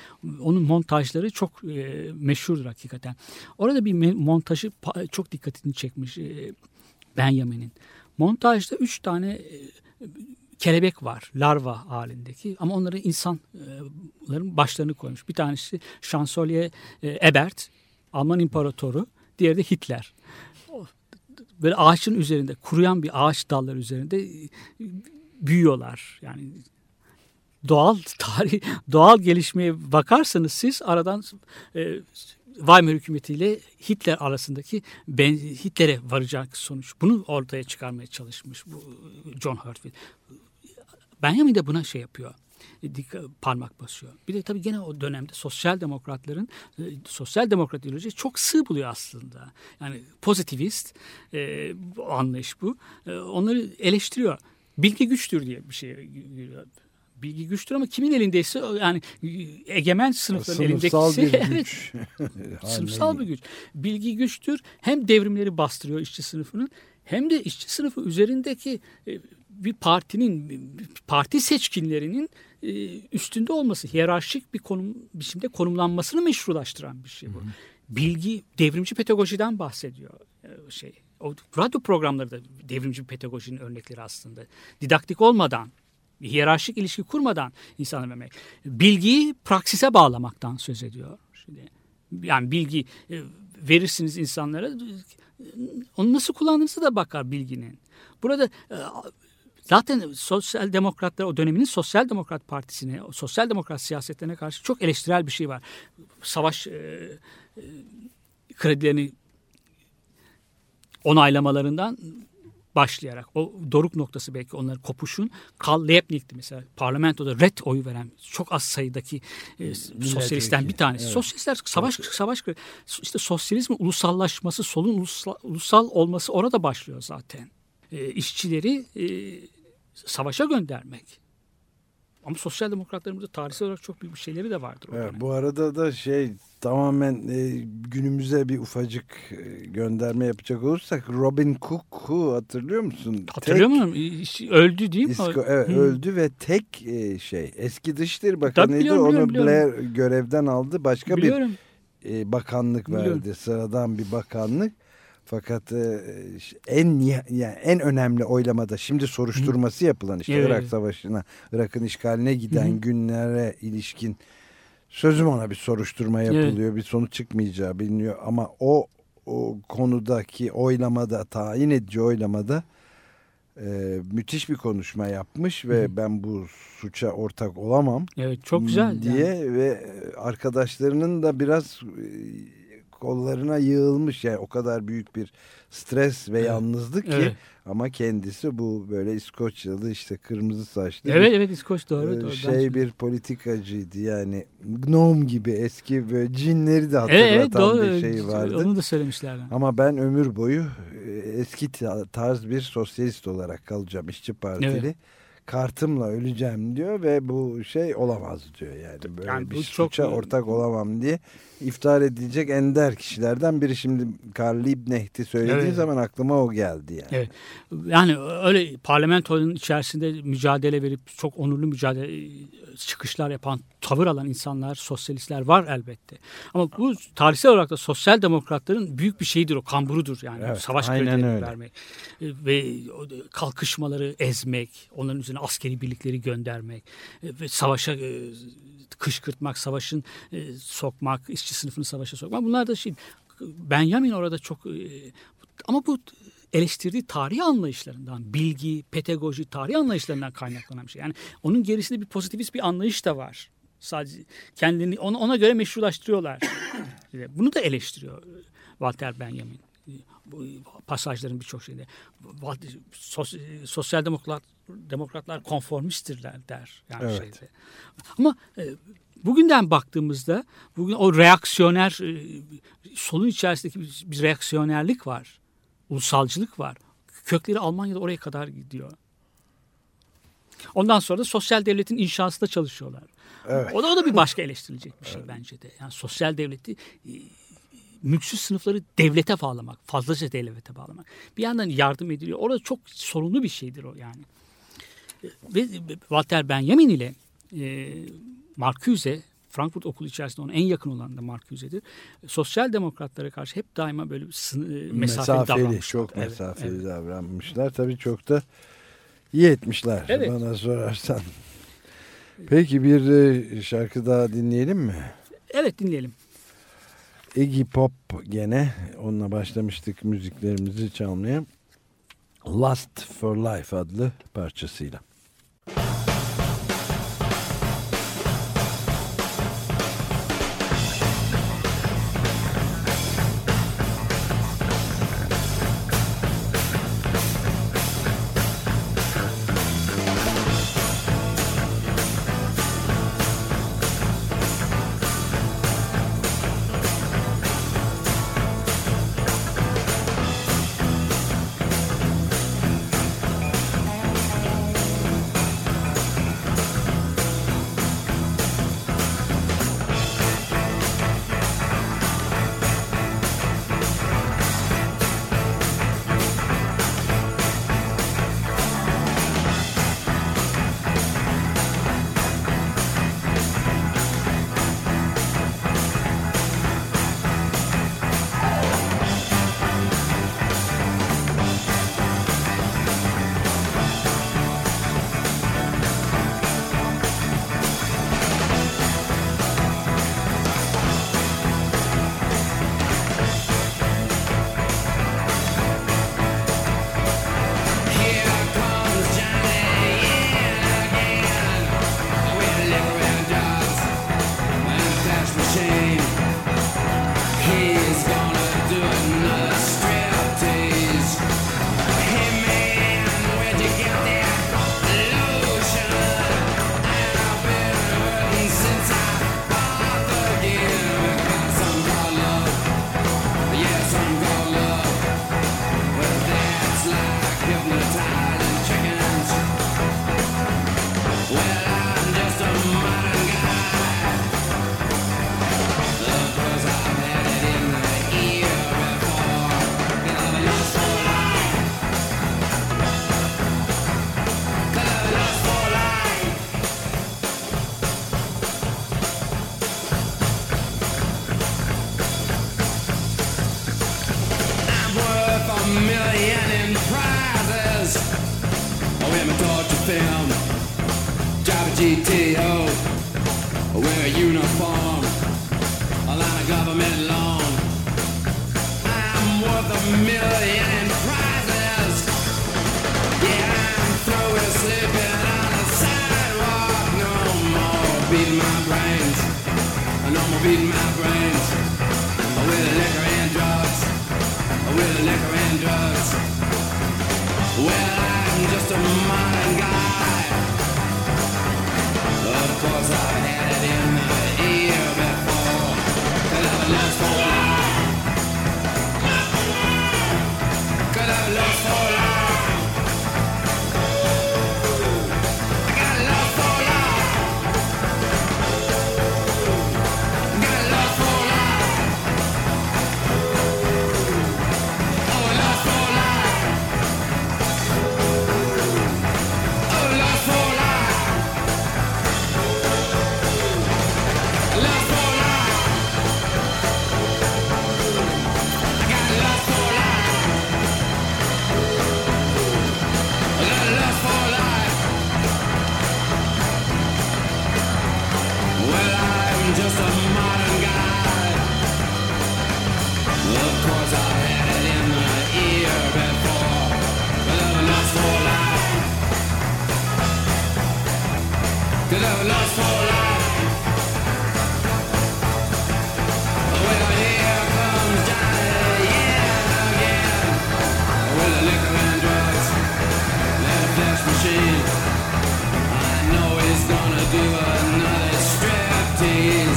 Onun montajları çok e, meşhurdur hakikaten. Orada bir montajı çok dikkatini çekmiş e, Benjamin'in. Montajda üç tane e, kelebek var larva halindeki ama onları insanların başlarını koymuş. Bir tanesi Şansölye Ebert Alman imparatoru diğeri de Hitler. Böyle ağaçın üzerinde kuruyan bir ağaç dalları üzerinde e, büyüyorlar. Yani doğal tarih doğal gelişmeye bakarsanız siz aradan e, Weimar hükümetiyle Hitler arasındaki ben, Hitler'e varacak sonuç. Bunu ortaya çıkarmaya çalışmış bu John Hertfield. Benjamin de buna şey yapıyor. E, dik- parmak basıyor. Bir de tabii gene o dönemde sosyal demokratların e, sosyal demokrat ideolojisi çok sığ buluyor aslında. Yani pozitivist e, bu anlayış bu. E, onları eleştiriyor. Bilgi güçtür diye bir şey. Bilgi güçtür ama kimin elindeyse yani e, egemen sınıfların
Sınıfsal
elindeki
bir güç.
sınıfsal bir güç. Bilgi güçtür. Hem devrimleri bastırıyor işçi sınıfının hem de işçi sınıfı üzerindeki e, bir partinin parti seçkinlerinin e, üstünde olması, hiyerarşik bir konum biçimde konumlanmasını meşrulaştıran bir şey bu. Bilgi devrimci pedagojiden bahsediyor e, şey. O radyo programları da devrimci pedagojinin örnekleri aslında. Didaktik olmadan hiyerarşik ilişki kurmadan insanı vermek. Bilgiyi praksise bağlamaktan söz ediyor. Şimdi, yani bilgi e, verirsiniz insanlara e, onu nasıl kullandığınızı da bakar bilginin. Burada e, zaten sosyal demokratlar o döneminin sosyal demokrat partisine, sosyal demokrat siyasetlerine karşı çok eleştirel bir şey var. Savaş e, e, kredilerini onaylamalarından başlayarak o doruk noktası belki onların kopuşun Karl Liebknecht'ti mesela parlamentoda red oyu veren çok az sayıdaki e, sosyalistten bir tanesi.
evet.
Sosyalistler savaş savaş işte sosyalizmin ulusallaşması, solun ulusal, ulusal olması orada başlıyor zaten. E, işçileri e, savaşa göndermek. Ama sosyal demokratlarımızda tarihsel olarak çok büyük bir şeyleri de vardır.
Evet, bu arada da şey tamamen e, günümüze bir ufacık e, gönderme yapacak olursak Robin Cook'u hatırlıyor musun?
Hatırlıyor
Tek
musun? Öldü değil mi?
İsko- evet,
Hı.
öldü ve tek e, şey eski Dışişleri Bakanı'ydı
biliyorum,
onu
biliyorum,
Blair görevden aldı başka
Biliyorum.
bir e, bakanlık
Biliyorum.
verdi sıradan bir bakanlık fakat e, en yani en önemli oylamada şimdi soruşturması yapılan işte
Evet.
Irak Savaşı'na Irak'ın işgaline giden
Hı
günlere ilişkin sözüm ona bir soruşturma
Evet.
yapılıyor bir sonuç çıkmayacağı biliniyor ama o o konudaki oylamada tayin edici oylamada e, müthiş bir konuşma yapmış ve
Hı hı.
ben bu suça ortak olamam
Evet çok güzel.
diye
yani.
ve arkadaşlarının da biraz e, kollarına yığılmış yani o kadar büyük bir stres ve
Evet.
yalnızlık ki
Evet.
ama kendisi bu böyle İskoçyalı işte kırmızı saçlı
Evet
bir,
evet İskoç doğru.
e,
doğru.
Şey bir politikacıydı yani gnome gibi eski böyle cinleri de hatırlatan
evet doğru.
bir şey vardı.
Onu da söylemişlerdi.
Ama ben ömür boyu e, eski ta- tarz bir sosyalist olarak kalacağım işçi partili.
Evet.
Kartımla öleceğim diyor ve bu şey olamaz diyor yani. Böyle
Yani
bir
bu çok-
suça ortak olamam diye iftihar edilecek ender kişilerden biri. Şimdi Karl Liebknecht'i söylediği
Evet.
zaman aklıma o geldi yani.
Evet. Yani öyle parlamentonun içerisinde mücadele verip çok onurlu mücadele çıkışlar yapan, tavır alan insanlar, sosyalistler var elbette. Ama bu tarihsel olarak da sosyal demokratların büyük bir şeyidir o, kamburudur yani.
Evet,
Savaş kredilerini vermek E, ve kalkışmaları ezmek, onların üzerine askeri birlikleri göndermek e, ve savaşa e, kışkırtmak, savaşın sokmak, işçi sınıfını savaşa sokmak. Bunlar da şey Benjamin orada çok e, ama bu eleştirdiği tarih anlayışlarından, bilgi, pedagoji, tarih anlayışlarından kaynaklanan bir şey. Yani onun gerisinde bir pozitivist bir anlayış da var. Sadece kendini ona, ona göre meşrulaştırıyorlar. Bunu da eleştiriyor Walter Benjamin. Bu pasajların birçok şeyinde. Sos, sosyal demokrat demokratlar konformisttirler der. Yani
Evet.
şeyde. Ama e, bugünden baktığımızda bugün o reaksiyoner e, solun içerisindeki bir, bir reaksiyonerlik var. Ulusalcılık var. Kökleri Almanya'da oraya kadar gidiyor. Ondan sonra da sosyal devletin inşasında çalışıyorlar.
Evet.
O da, o da bir başka eleştirilecek bir şey bence de. Yani sosyal devleti e, mülksüz sınıfları devlete bağlamak, fazlaca devlete bağlamak. Bir yandan yardım ediliyor. Orada çok sorunlu bir şeydir o yani. E, Ve Walter Benjamin ile e, Marcuse, Frankfurt Okulu içerisinde ona en yakın olan da Marcuse'dir. Sosyal demokratlara karşı hep daima böyle sını, mesafeli,
mesafeli,
davranmışlar.
çok mesafeli
evet.
davranmışlar. Tabii çok da iyi etmişler
Evet.
bana sorarsan. Peki bir e, şarkı daha dinleyelim mi?
Evet dinleyelim.
Iggy Pop gene onunla başlamıştık müziklerimizi çalmaya. Last for Life adlı parçasıyla.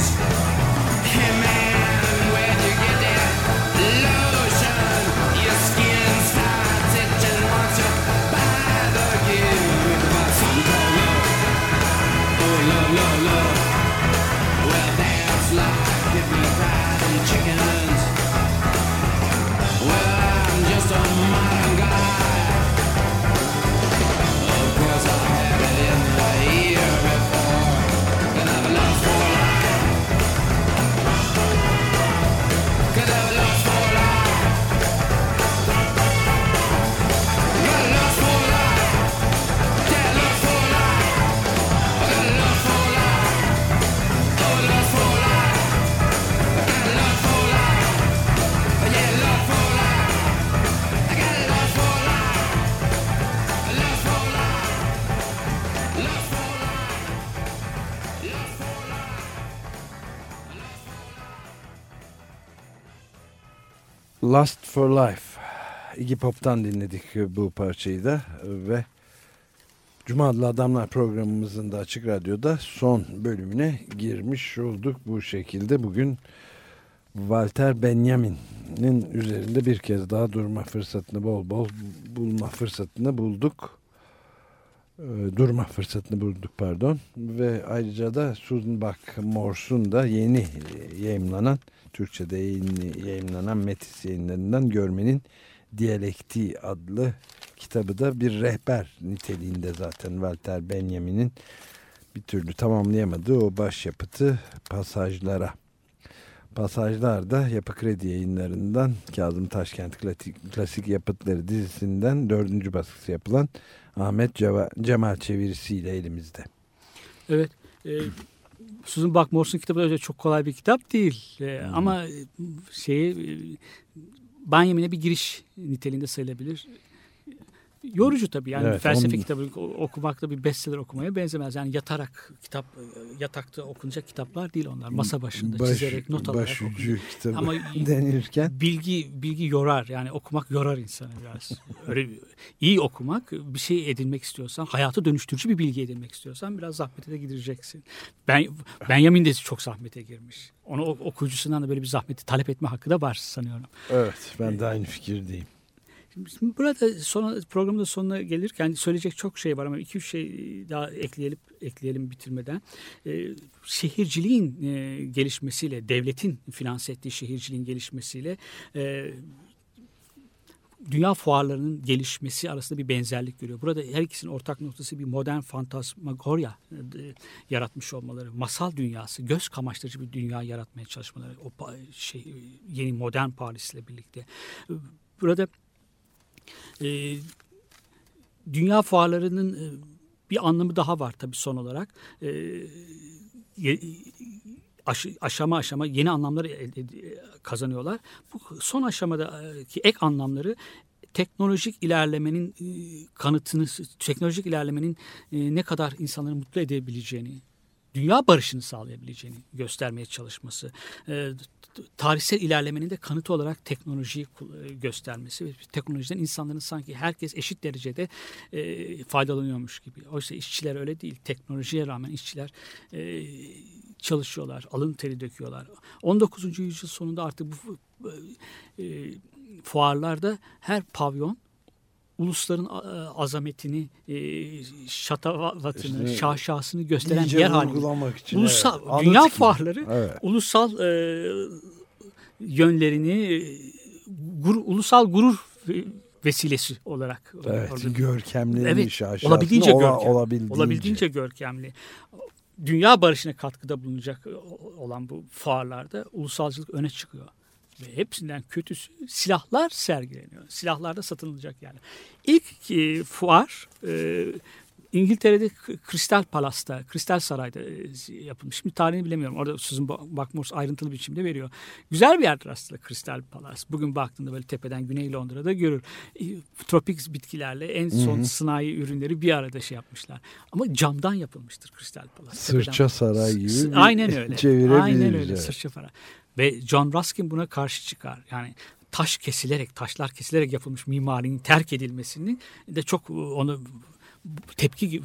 It's for Life.
Iggy Pop'tan dinledik bu parçayı da ve Cuma Adlı Adamlar programımızın da Açık Radyo'da son bölümüne girmiş olduk bu şekilde. Bugün Walter Benjamin'in üzerinde bir kez daha durma fırsatını bol bol bulma fırsatını bulduk. Ee, Durma fırsatını bulduk pardon. Ve ayrıca da Susan Buck Morse'un da yeni yayımlanan Türkçe'de yayın, yayınlanan Metis yayınlarından Görmenin Diyalektiği adlı kitabı da bir rehber niteliğinde zaten Walter Benjamin'in bir türlü tamamlayamadığı o başyapıtı pasajlara. Pasajlar da Yapı Kredi yayınlarından Kazım Taşkent Klasik, Klasik Yapıtları dizisinden dördüncü baskısı yapılan Ahmet Ceva, Cemal çevirisiyle elimizde.
Evet. E, Susan Buck Morse'un kitabı da çok kolay bir kitap değil. E, Ama e, şeyi e, Benjamin'e bir giriş niteliğinde sayılabilir. Yorucu tabii yani
Evet,
felsefe
onun-
kitabı okumak da bir bestseller okumaya benzemez. Yani yatarak kitap, yatakta okunacak kitaplar değil onlar. Masa başında
Baş-
çizerek not alarak
kitabı
Ama
denirken
bilgi bilgi yorar yani okumak yorar insanı biraz. Öyle iyi okumak bir şey edinmek istiyorsan hayatı dönüştürücü bir bilgi edinmek istiyorsan biraz zahmete de gidireceksin. Ben Benjamin de çok zahmete girmiş. Onu okuyucusundan da böyle bir zahmeti talep etme hakkı da var sanıyorum.
evet ben de aynı fikirdeyim.
Burada sona, programın sonuna gelirken söyleyecek çok şey var ama iki üç şey daha ekleyelim ekleyelim bitirmeden. Ee, şehirciliğin e, gelişmesiyle, devletin finanse ettiği şehirciliğin gelişmesiyle e, dünya fuarlarının gelişmesi arasında bir benzerlik görüyor. Burada her ikisinin ortak noktası bir modern fantasmagorya e, yaratmış olmaları, masal dünyası, göz kamaştırıcı bir dünya yaratmaya çalışmaları, o şey yeni modern Paris'le birlikte. Burada e, dünya fuarlarının e, bir anlamı daha var tabii son olarak. E, ye- aşı- aşama aşama yeni anlamlar elde- ed- kazanıyorlar. Bu son aşamadaki ek anlamları teknolojik ilerlemenin e, kanıtını, teknolojik ilerlemenin e, ne kadar insanları mutlu edebileceğini, dünya barışını sağlayabileceğini göstermeye çalışması, e, tarihsel ilerlemenin de kanıtı olarak teknolojiyi e, göstermesi teknolojiden insanların sanki herkes eşit derecede e, faydalanıyormuş gibi. Oysa işçiler öyle değil. Teknolojiye rağmen işçiler e, çalışıyorlar, alın teri döküyorlar. 19. yüzyıl sonunda artık bu e, fuarlarda her pavyon ulusların a- azametini, e, şatavatını,
İşte
şaşasını gösteren bir yer haline.
vurgulamak için.
Ulusal,
evet.
Dünya fuarları
Evet.
ulusal e, yönlerini e, gur- ulusal gurur ve- vesilesi olarak
Evet,
orada-
görkemlenmiş
Evet,
aşağısına
olabildiğince
ola-
görkem,
olabildiğince.
olabildiğince görkemli. Dünya barışına katkıda bulunacak olan bu fuarlarda ulusalcılık öne çıkıyor. Ve hepsinden kötüsü silahlar sergileniyor. Silahlar da satılacak yani. İlk e, fuar e, İngiltere'de K- Crystal Palace'ta, Crystal Saray'da e, yapılmış. Şimdi tarihini bilemiyorum. Orada Susan Buckmore ayrıntılı bir biçimde veriyor. Güzel bir yerdir aslında Crystal Palace. Bugün baktığında böyle tepeden Güney Londra'da görür. Tropik bitkilerle en son sanayi ürünleri bir arada şey yapmışlar. Ama camdan yapılmıştır Crystal Palace.
Sırça
Tepeden-
saray gibi
Aynen öyle. Aynen öyle. Sırça para. Ve John Ruskin buna karşı çıkar. Yani taş kesilerek, taşlar kesilerek yapılmış mimarinin terk edilmesini de çok e, onu tepki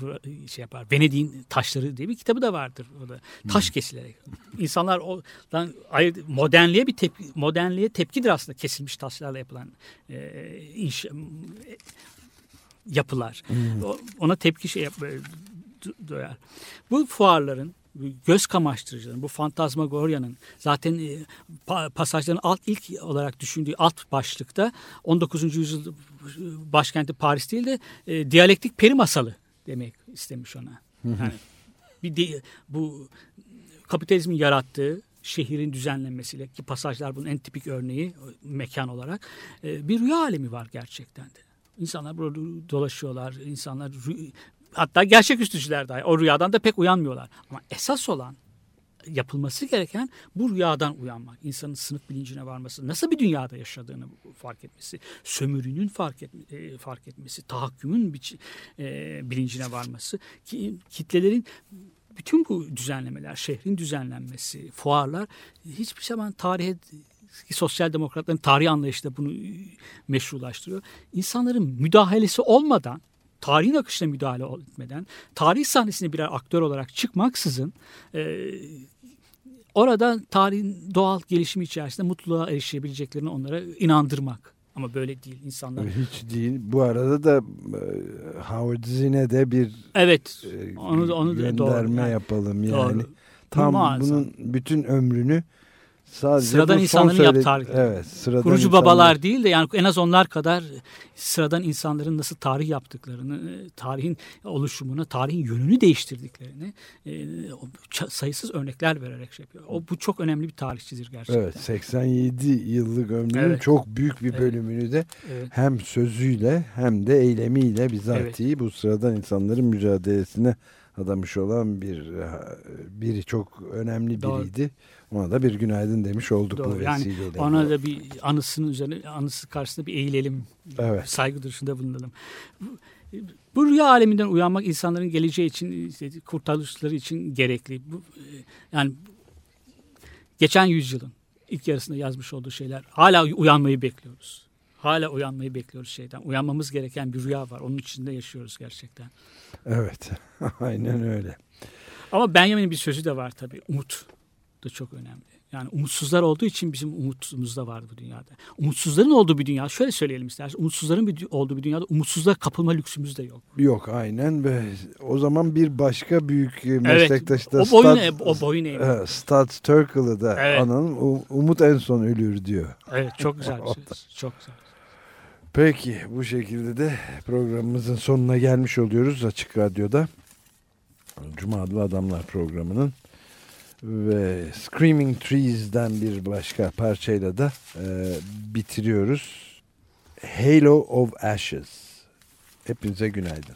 şey yapar. Venedik'in taşları diye bir kitabı da vardır o da. Taş kesilerek. İnsanlar oradan modernliğe bir tepki, modernliğe tepkidir aslında kesilmiş taşlarla yapılan e, inşa, yapılar. O- Ona tepki şey yap, e, du- duyar. Bu fuarların göz kamaştırıcıların, bu fantazmagoryanın zaten e, pa- pasajların alt ilk olarak düşündüğü alt başlıkta 19. yüzyıl başkenti Paris değil de e, diyalektik peri masalı demek istemiş ona. Yani bir de, bu kapitalizmin yarattığı şehrin düzenlenmesiyle ki pasajlar bunun en tipik örneği mekan olarak e, bir rüya alemi var gerçekten de. İnsanlar burada dolaşıyorlar, insanlar hatta gerçeküstücüler dahi o rüyadan da pek uyanmıyorlar. Ama esas olan yapılması gereken bu rüyadan uyanmak. insanın sınıf bilincine varması, nasıl bir dünyada yaşadığını fark etmesi, sömürünün fark, et, e, fark etmesi, tahakkümün biçi- e, bilincine varması ki kitlelerin bütün bu düzenlemeler, şehrin düzenlenmesi, fuarlar hiçbir zaman tarihe sosyal demokratların tarih anlayışı da bunu meşrulaştırıyor. İnsanların müdahalesi olmadan, tarihin akışına müdahale etmeden, tarih sahnesine birer aktör olarak çıkmaksızın e, orada tarihin doğal gelişimi içerisinde mutluluğa erişebileceklerini onlara inandırmak. Ama böyle değil insanlar.
Hiç değil. Bu arada da e, Howard Zinn'e de bir
Evet.
e,
Onu onu da
gönderme
doğru. Yani
yapalım
doğru.
yani. Tam
Muazzam.
bunun bütün ömrünü sadece
Sıradan insanların
söyle-
yaptığı hareket.
Evet, sıradan
kurucu
insanlar-
babalar değil de yani en az onlar kadar sıradan insanların nasıl tarih yaptıklarını, tarihin oluşumunu, tarihin yönünü değiştirdiklerini e, sayısız örnekler vererek şey yapıyor. O bu çok önemli bir tarihçidir gerçekten.
Evet 87 yıllık ömrünün
Evet.
çok büyük bir
Evet.
bölümünü de
Evet.
hem sözüyle hem de eylemiyle bizatihi bu sıradan insanların mücadelesine adamış olan bir biri çok önemli
Doğru.
biriydi. Ona da bir günaydın demiş olduk bu
Doğru. Yani
vesileyle.
ona da bir anısının üzerine anısı karşısında bir eğilelim.
Evet.
Saygı duruşunda bulunalım. Bu- Bu rüya aleminden uyanmak insanların geleceği için, işte, için gerekli. Bu, e, yani geçen yüzyılın ilk yarısında yazmış olduğu şeyler hala uyanmayı bekliyoruz. Hala uyanmayı bekliyoruz şeyden. Uyanmamız gereken bir rüya var. Onun içinde yaşıyoruz gerçekten.
Evet. Aynen öyle.
Ama Benjamin'in bir sözü de var tabii. Umut da çok önemli. Yani umutsuzlar olduğu için bizim umutsuzluğumuz da var bu dünyada. Umutsuzların olduğu bir dünya, şöyle söyleyelim istersen. Umutsuzların bir, olduğu bir dünyada umutsuzluğa kapılma lüksümüz de yok.
Yok aynen ve o zaman bir başka büyük e, meslektaş da
o boyun,
Stud-
eğ- o boyun.
Evet, Studs Terkel'ı da
Evet.
analım. U- Umut en son ölür diyor.
Evet, çok güzel bir söz. Çok güzel.
Peki bu şekilde de programımızın sonuna gelmiş oluyoruz Açık Radyo'da. Cuma Adlı Adamlar programının ve Screaming Trees'den bir başka parçayla da e, bitiriyoruz. Halo of Ashes. Hepinize günaydın.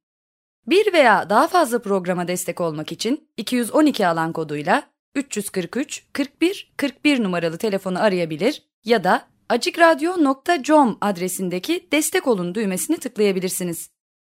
Bir veya daha fazla programa destek olmak için 212 alan koduyla 343 41 41 numaralı telefonu arayabilir ya da açıkradyo.com adresindeki destek olun düğmesini tıklayabilirsiniz.